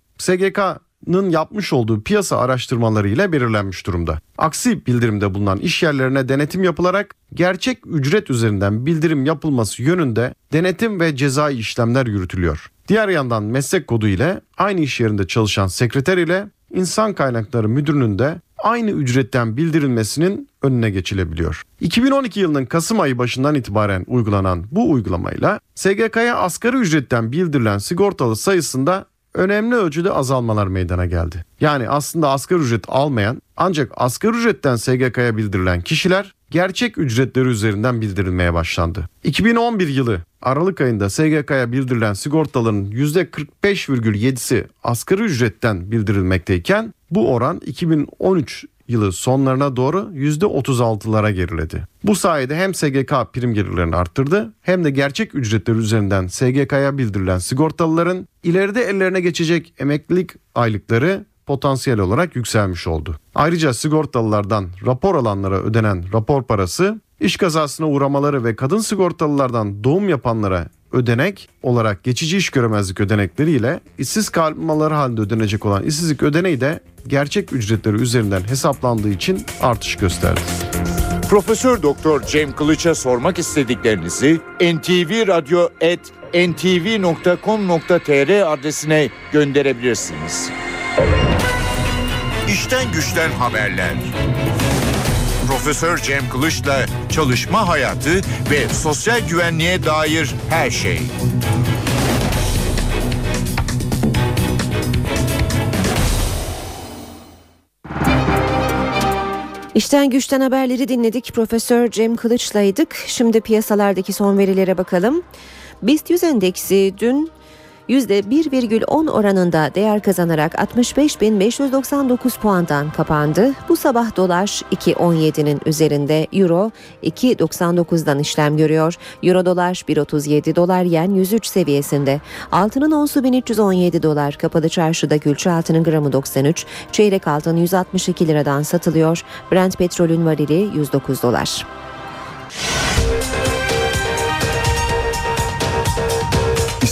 SGK'nın yapmış olduğu piyasa araştırmaları ile belirlenmiş durumda. Aksi bildirimde bulunan iş yerlerine denetim yapılarak gerçek ücret üzerinden bildirim yapılması yönünde denetim ve cezai işlemler yürütülüyor. Diğer yandan meslek kodu ile aynı iş yerinde çalışan sekreter ile insan kaynakları müdürünün de aynı ücretten bildirilmesinin önüne geçilebiliyor. 2012 yılının Kasım ayı başından itibaren uygulanan bu uygulamayla SGK'ya asgari ücretten bildirilen sigortalı sayısında önemli ölçüde azalmalar meydana geldi. Yani aslında asgari ücret almayan ancak asgari ücretten SGK'ya bildirilen kişiler gerçek ücretleri üzerinden bildirilmeye başlandı. 2011 yılı Aralık ayında SGK'ya bildirilen sigortaların %45,7'si asgari ücretten bildirilmekteyken bu oran 2013 yılı sonlarına doğru %36'lara geriledi. Bu sayede hem SGK prim gelirlerini arttırdı hem de gerçek ücretler üzerinden SGK'ya bildirilen sigortalıların ileride ellerine geçecek emeklilik aylıkları potansiyel olarak yükselmiş oldu. Ayrıca sigortalılardan rapor alanlara ödenen rapor parası, iş kazasına uğramaları ve kadın sigortalılardan doğum yapanlara ödenek olarak geçici iş göremezlik ödenekleriyle işsiz kalmaları halinde ödenecek olan işsizlik ödeneği de gerçek ücretleri üzerinden hesaplandığı için artış gösterdi. Profesör Doktor Cem Kılıç'a sormak istediklerinizi ntvradio@ntv.com.tr adresine gönderebilirsiniz. İşten güçten haberler. Profesör Cem Kılıç'la çalışma hayatı ve sosyal güvenliğe dair her şey. İşten güçten haberleri dinledik. Profesör Cem Kılıç'laydık. Şimdi piyasalardaki son verilere bakalım. BIST 100 endeksi dün %1,10 oranında değer kazanarak 65.599 puandan kapandı. Bu sabah dolar 2.17'nin üzerinde, euro 2.99'dan işlem görüyor. Euro dolar 1.37, dolar yen 103 seviyesinde. Altının onsu 1317 dolar, kapalı çarşıda külçe altının gramı 93, çeyrek altın 162 liradan satılıyor. Brent petrolün varili 109 dolar.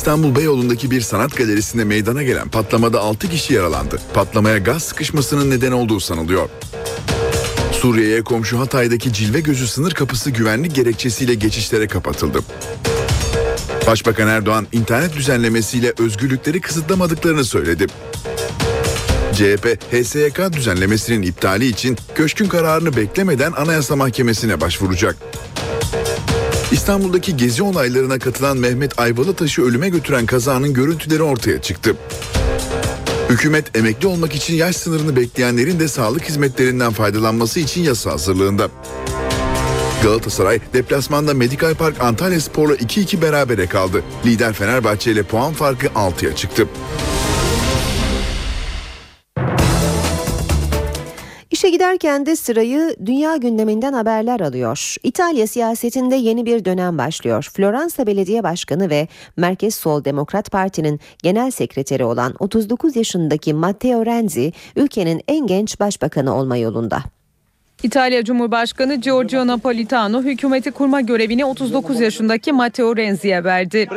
İstanbul Beyoğlu'ndaki bir sanat galerisinde meydana gelen patlamada 6 kişi yaralandı. Patlamaya gaz sıkışmasının neden olduğu sanılıyor. Suriye'ye komşu Hatay'daki Cilve Gözü sınır kapısı güvenlik gerekçesiyle geçişlere kapatıldı. Başbakan Erdoğan internet düzenlemesiyle özgürlükleri kısıtlamadıklarını söyledi. CHP, HSYK düzenlemesinin iptali için köşkün kararını beklemeden Anayasa Mahkemesi'ne başvuracak. İstanbul'daki gezi olaylarına katılan Mehmet Ayvalıtaş'ı ölüme götüren kazanın görüntüleri ortaya çıktı. Hükümet emekli olmak için yaş sınırını bekleyenlerin de sağlık hizmetlerinden faydalanması için yasa hazırlığında. Galatasaray deplasmanda Medical Park Antalya Spor'la 2-2 berabere kaldı. Lider Fenerbahçe ile puan farkı 6'ya çıktı. İşe giderken de sırayı dünya gündeminden haberler alıyor. İtalya siyasetinde yeni bir dönem başlıyor. Floransa Belediye Başkanı ve Merkez Sol Demokrat Parti'nin genel sekreteri olan 39 yaşındaki Matteo Renzi ülkenin en genç başbakanı olma yolunda. İtalya Cumhurbaşkanı Giorgio Napolitano hükümeti kurma görevini 39 yaşındaki Matteo Renzi'ye verdi.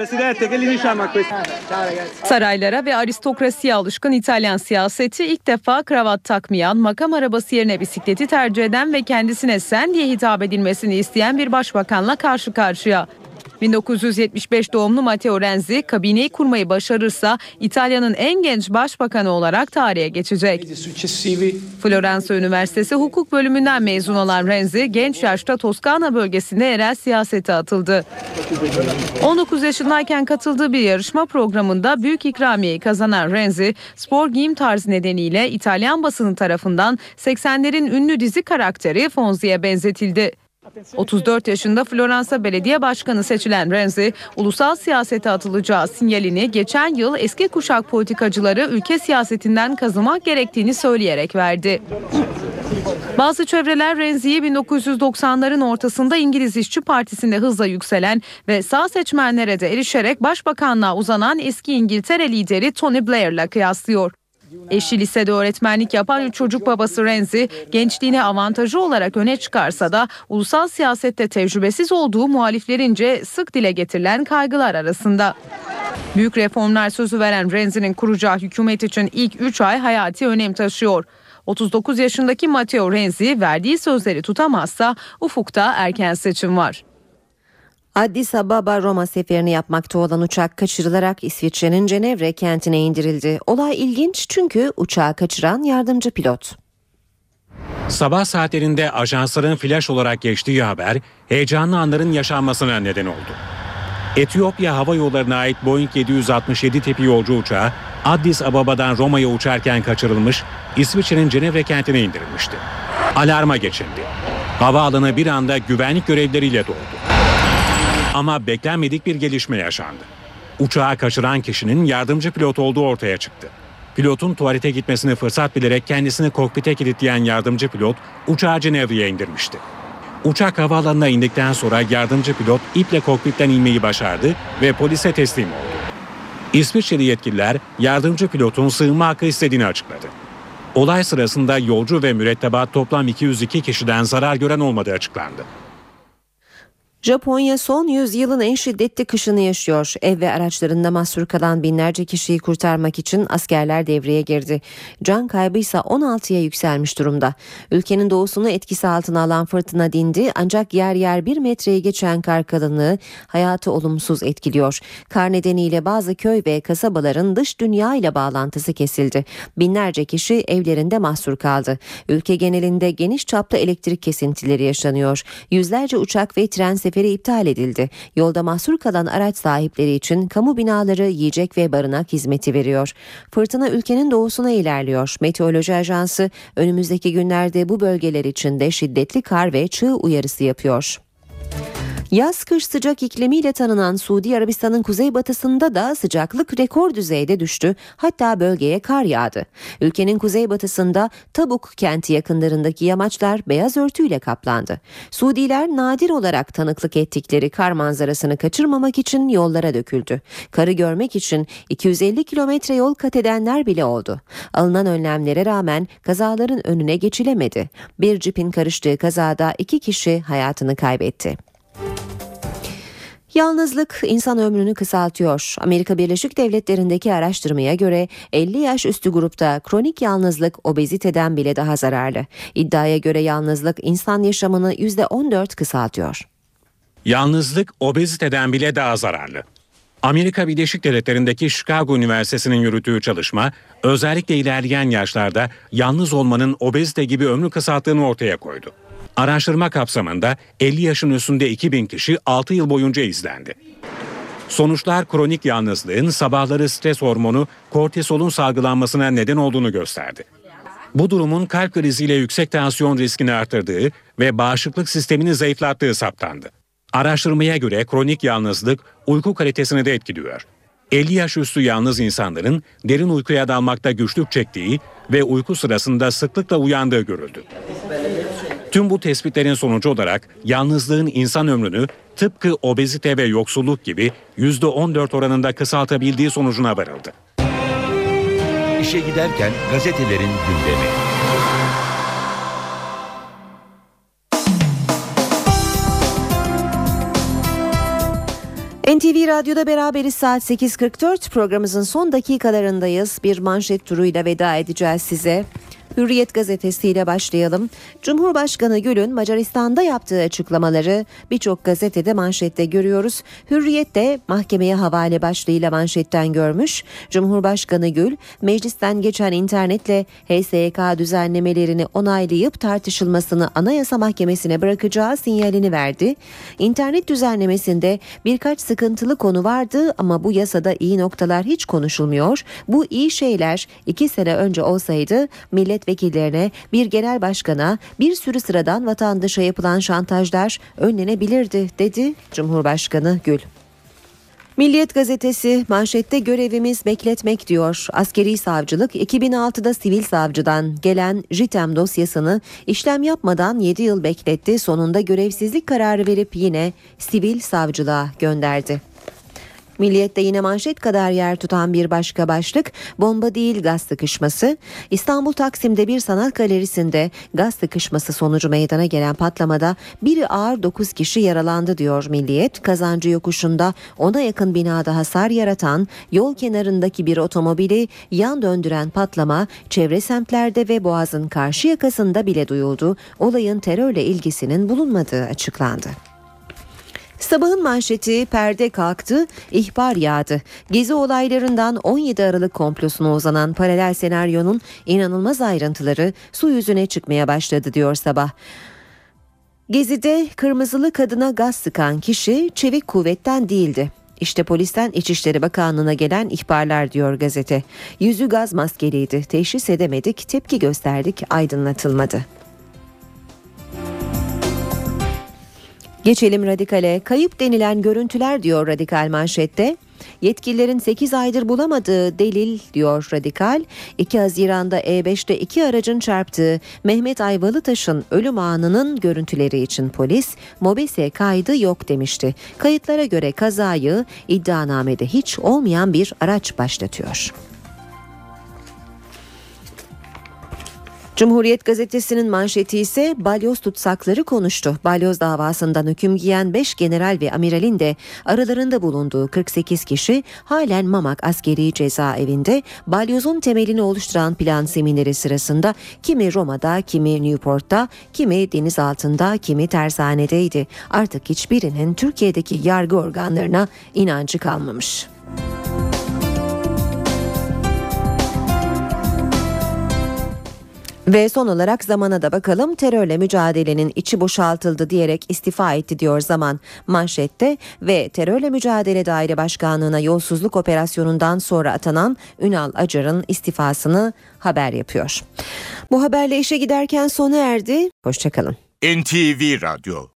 Saraylara ve aristokrasiye alışkın İtalyan siyaseti ilk defa kravat takmayan, makam arabası yerine bisikleti tercih eden ve kendisine sen diye hitap edilmesini isteyen bir başbakanla karşı karşıya. 1975 doğumlu Matteo Renzi kabineyi kurmayı başarırsa İtalya'nın en genç başbakanı olarak tarihe geçecek. Floransa Üniversitesi hukuk bölümünden mezun olan Renzi genç yaşta Toskana bölgesinde yerel siyasete atıldı. 19 yaşındayken katıldığı bir yarışma programında büyük ikramiyeyi kazanan Renzi spor giyim tarzı nedeniyle İtalyan basını tarafından 80'lerin ünlü dizi karakteri Fonzi'ye benzetildi. 34 yaşında Floransa Belediye Başkanı seçilen Renzi, ulusal siyasete atılacağı sinyalini geçen yıl eski kuşak politikacıları ülke siyasetinden kazımak gerektiğini söyleyerek verdi. Bazı çevreler Renzi'yi 1990'ların ortasında İngiliz İşçi Partisi'nde hızla yükselen ve sağ seçmenlere de erişerek başbakanlığa uzanan eski İngiltere lideri Tony Blair'la kıyaslıyor. Eşi lisede öğretmenlik yapan üç çocuk babası Renzi gençliğine avantajı olarak öne çıkarsa da ulusal siyasette tecrübesiz olduğu muhaliflerince sık dile getirilen kaygılar arasında. Büyük reformlar sözü veren Renzi'nin kuracağı hükümet için ilk 3 ay hayati önem taşıyor. 39 yaşındaki Matteo Renzi verdiği sözleri tutamazsa ufukta erken seçim var. Addis Ababa Roma seferini yapmakta olan uçak kaçırılarak İsviçre'nin Cenevre kentine indirildi. Olay ilginç çünkü uçağı kaçıran yardımcı pilot. Sabah saatlerinde ajansların flash olarak geçtiği haber heyecanlı anların yaşanmasına neden oldu. Etiyopya Hava Yolları'na ait Boeing 767 tipi yolcu uçağı Addis Ababa'dan Roma'ya uçarken kaçırılmış, İsviçre'nin Cenevre kentine indirilmişti. Alarma geçildi. Havaalanı bir anda güvenlik görevleriyle doldu. Ama beklenmedik bir gelişme yaşandı. Uçağı kaçıran kişinin yardımcı pilot olduğu ortaya çıktı. Pilotun tuvalete gitmesini fırsat bilerek kendisini kokpite kilitleyen yardımcı pilot uçağı Cenevre'ye indirmişti. Uçak havaalanına indikten sonra yardımcı pilot iple kokpitten inmeyi başardı ve polise teslim oldu. İsviçreli yetkililer yardımcı pilotun sığınma hakkı istediğini açıkladı. Olay sırasında yolcu ve mürettebat toplam 202 kişiden zarar gören olmadığı açıklandı. Japonya son yüzyılın en şiddetli kışını yaşıyor. Ev ve araçlarında mahsur kalan binlerce kişiyi kurtarmak için askerler devreye girdi. Can kaybı ise 16'ya yükselmiş durumda. Ülkenin doğusunu etkisi altına alan fırtına dindi ancak yer yer bir metreyi geçen kar kalınlığı hayatı olumsuz etkiliyor. Kar nedeniyle bazı köy ve kasabaların dış dünya ile bağlantısı kesildi. Binlerce kişi evlerinde mahsur kaldı. Ülke genelinde geniş çaplı elektrik kesintileri yaşanıyor. Yüzlerce uçak ve tren seferi iptal edildi. Yolda mahsur kalan araç sahipleri için kamu binaları yiyecek ve barınak hizmeti veriyor. Fırtına ülkenin doğusuna ilerliyor. Meteoroloji Ajansı önümüzdeki günlerde bu bölgeler için de şiddetli kar ve çığ uyarısı yapıyor. Yaz kış sıcak iklimiyle tanınan Suudi Arabistan'ın kuzeybatısında da sıcaklık rekor düzeyde düştü. Hatta bölgeye kar yağdı. Ülkenin kuzeybatısında Tabuk kenti yakınlarındaki yamaçlar beyaz örtüyle kaplandı. Suudiler nadir olarak tanıklık ettikleri kar manzarasını kaçırmamak için yollara döküldü. Karı görmek için 250 kilometre yol kat edenler bile oldu. Alınan önlemlere rağmen kazaların önüne geçilemedi. Bir cipin karıştığı kazada iki kişi hayatını kaybetti. Yalnızlık insan ömrünü kısaltıyor. Amerika Birleşik Devletleri'ndeki araştırmaya göre 50 yaş üstü grupta kronik yalnızlık obeziteden bile daha zararlı. İddiaya göre yalnızlık insan yaşamını %14 kısaltıyor. Yalnızlık obeziteden bile daha zararlı. Amerika Birleşik Devletleri'ndeki Chicago Üniversitesi'nin yürüttüğü çalışma özellikle ilerleyen yaşlarda yalnız olmanın obezite gibi ömrü kısalttığını ortaya koydu. Araştırma kapsamında 50 yaşın üstünde 2000 kişi 6 yıl boyunca izlendi. Sonuçlar kronik yalnızlığın sabahları stres hormonu kortisolun salgılanmasına neden olduğunu gösterdi. Bu durumun kalp kriziyle yüksek tansiyon riskini artırdığı ve bağışıklık sistemini zayıflattığı saptandı. Araştırmaya göre kronik yalnızlık uyku kalitesini de etkiliyor. 50 yaş üstü yalnız insanların derin uykuya dalmakta güçlük çektiği ve uyku sırasında sıklıkla uyandığı görüldü. Tüm bu tespitlerin sonucu olarak yalnızlığın insan ömrünü tıpkı obezite ve yoksulluk gibi %14 oranında kısaltabildiği sonucuna varıldı. İşe giderken gazetelerin gündemi. NTV Radyo'da beraberiz saat 8.44 programımızın son dakikalarındayız. Bir manşet turuyla veda edeceğiz size. Hürriyet gazetesiyle başlayalım. Cumhurbaşkanı Gül'ün Macaristan'da yaptığı açıklamaları birçok gazetede manşette görüyoruz. Hürriyet de mahkemeye havale başlığıyla manşetten görmüş. Cumhurbaşkanı Gül meclisten geçen internetle HSYK düzenlemelerini onaylayıp tartışılmasını Anayasa Mahkemesi'ne bırakacağı sinyalini verdi. İnternet düzenlemesinde birkaç sıkıntılı konu vardı ama bu yasada iyi noktalar hiç konuşulmuyor. Bu iyi şeyler iki sene önce olsaydı millet milletvekillerine, bir genel başkana, bir sürü sıradan vatandaşa yapılan şantajlar önlenebilirdi dedi Cumhurbaşkanı Gül. Milliyet gazetesi manşette görevimiz bekletmek diyor. Askeri savcılık 2006'da sivil savcıdan gelen JITEM dosyasını işlem yapmadan 7 yıl bekletti. Sonunda görevsizlik kararı verip yine sivil savcılığa gönderdi. Milliyet'te yine manşet kadar yer tutan bir başka başlık bomba değil gaz sıkışması. İstanbul Taksim'de bir sanat galerisinde gaz sıkışması sonucu meydana gelen patlamada biri ağır 9 kişi yaralandı diyor Milliyet. Kazancı yokuşunda ona yakın binada hasar yaratan yol kenarındaki bir otomobili yan döndüren patlama çevre semtlerde ve Boğaz'ın karşı yakasında bile duyuldu. Olayın terörle ilgisinin bulunmadığı açıklandı. Sabahın manşeti perde kalktı, ihbar yağdı. Gezi olaylarından 17 Aralık komplosuna uzanan paralel senaryonun inanılmaz ayrıntıları su yüzüne çıkmaya başladı diyor sabah. Gezi'de kırmızılı kadına gaz sıkan kişi çevik kuvvetten değildi. İşte polisten İçişleri Bakanlığı'na gelen ihbarlar diyor gazete. Yüzü gaz maskeliydi. Teşhis edemedik, tepki gösterdik, aydınlatılmadı. Geçelim radikale. Kayıp denilen görüntüler diyor radikal manşette. Yetkililerin 8 aydır bulamadığı delil diyor Radikal. 2 Haziran'da E5'te iki aracın çarptığı Mehmet Ayvalıtaş'ın ölüm anının görüntüleri için polis mobese kaydı yok demişti. Kayıtlara göre kazayı iddianamede hiç olmayan bir araç başlatıyor. Cumhuriyet gazetesinin manşeti ise balyoz tutsakları konuştu. Balyoz davasından hüküm giyen 5 general ve amiralin de aralarında bulunduğu 48 kişi halen Mamak askeri cezaevinde balyozun temelini oluşturan plan semineri sırasında kimi Roma'da, kimi Newport'ta, kimi deniz altında, kimi tersanedeydi. Artık hiçbirinin Türkiye'deki yargı organlarına inancı kalmamış. Ve son olarak zamana da bakalım. Terörle mücadelenin içi boşaltıldı diyerek istifa etti diyor zaman manşette ve terörle mücadele daire başkanlığına yolsuzluk operasyonundan sonra atanan Ünal Acar'ın istifasını haber yapıyor. Bu haberle işe giderken sona erdi. Hoşçakalın. NTV Radyo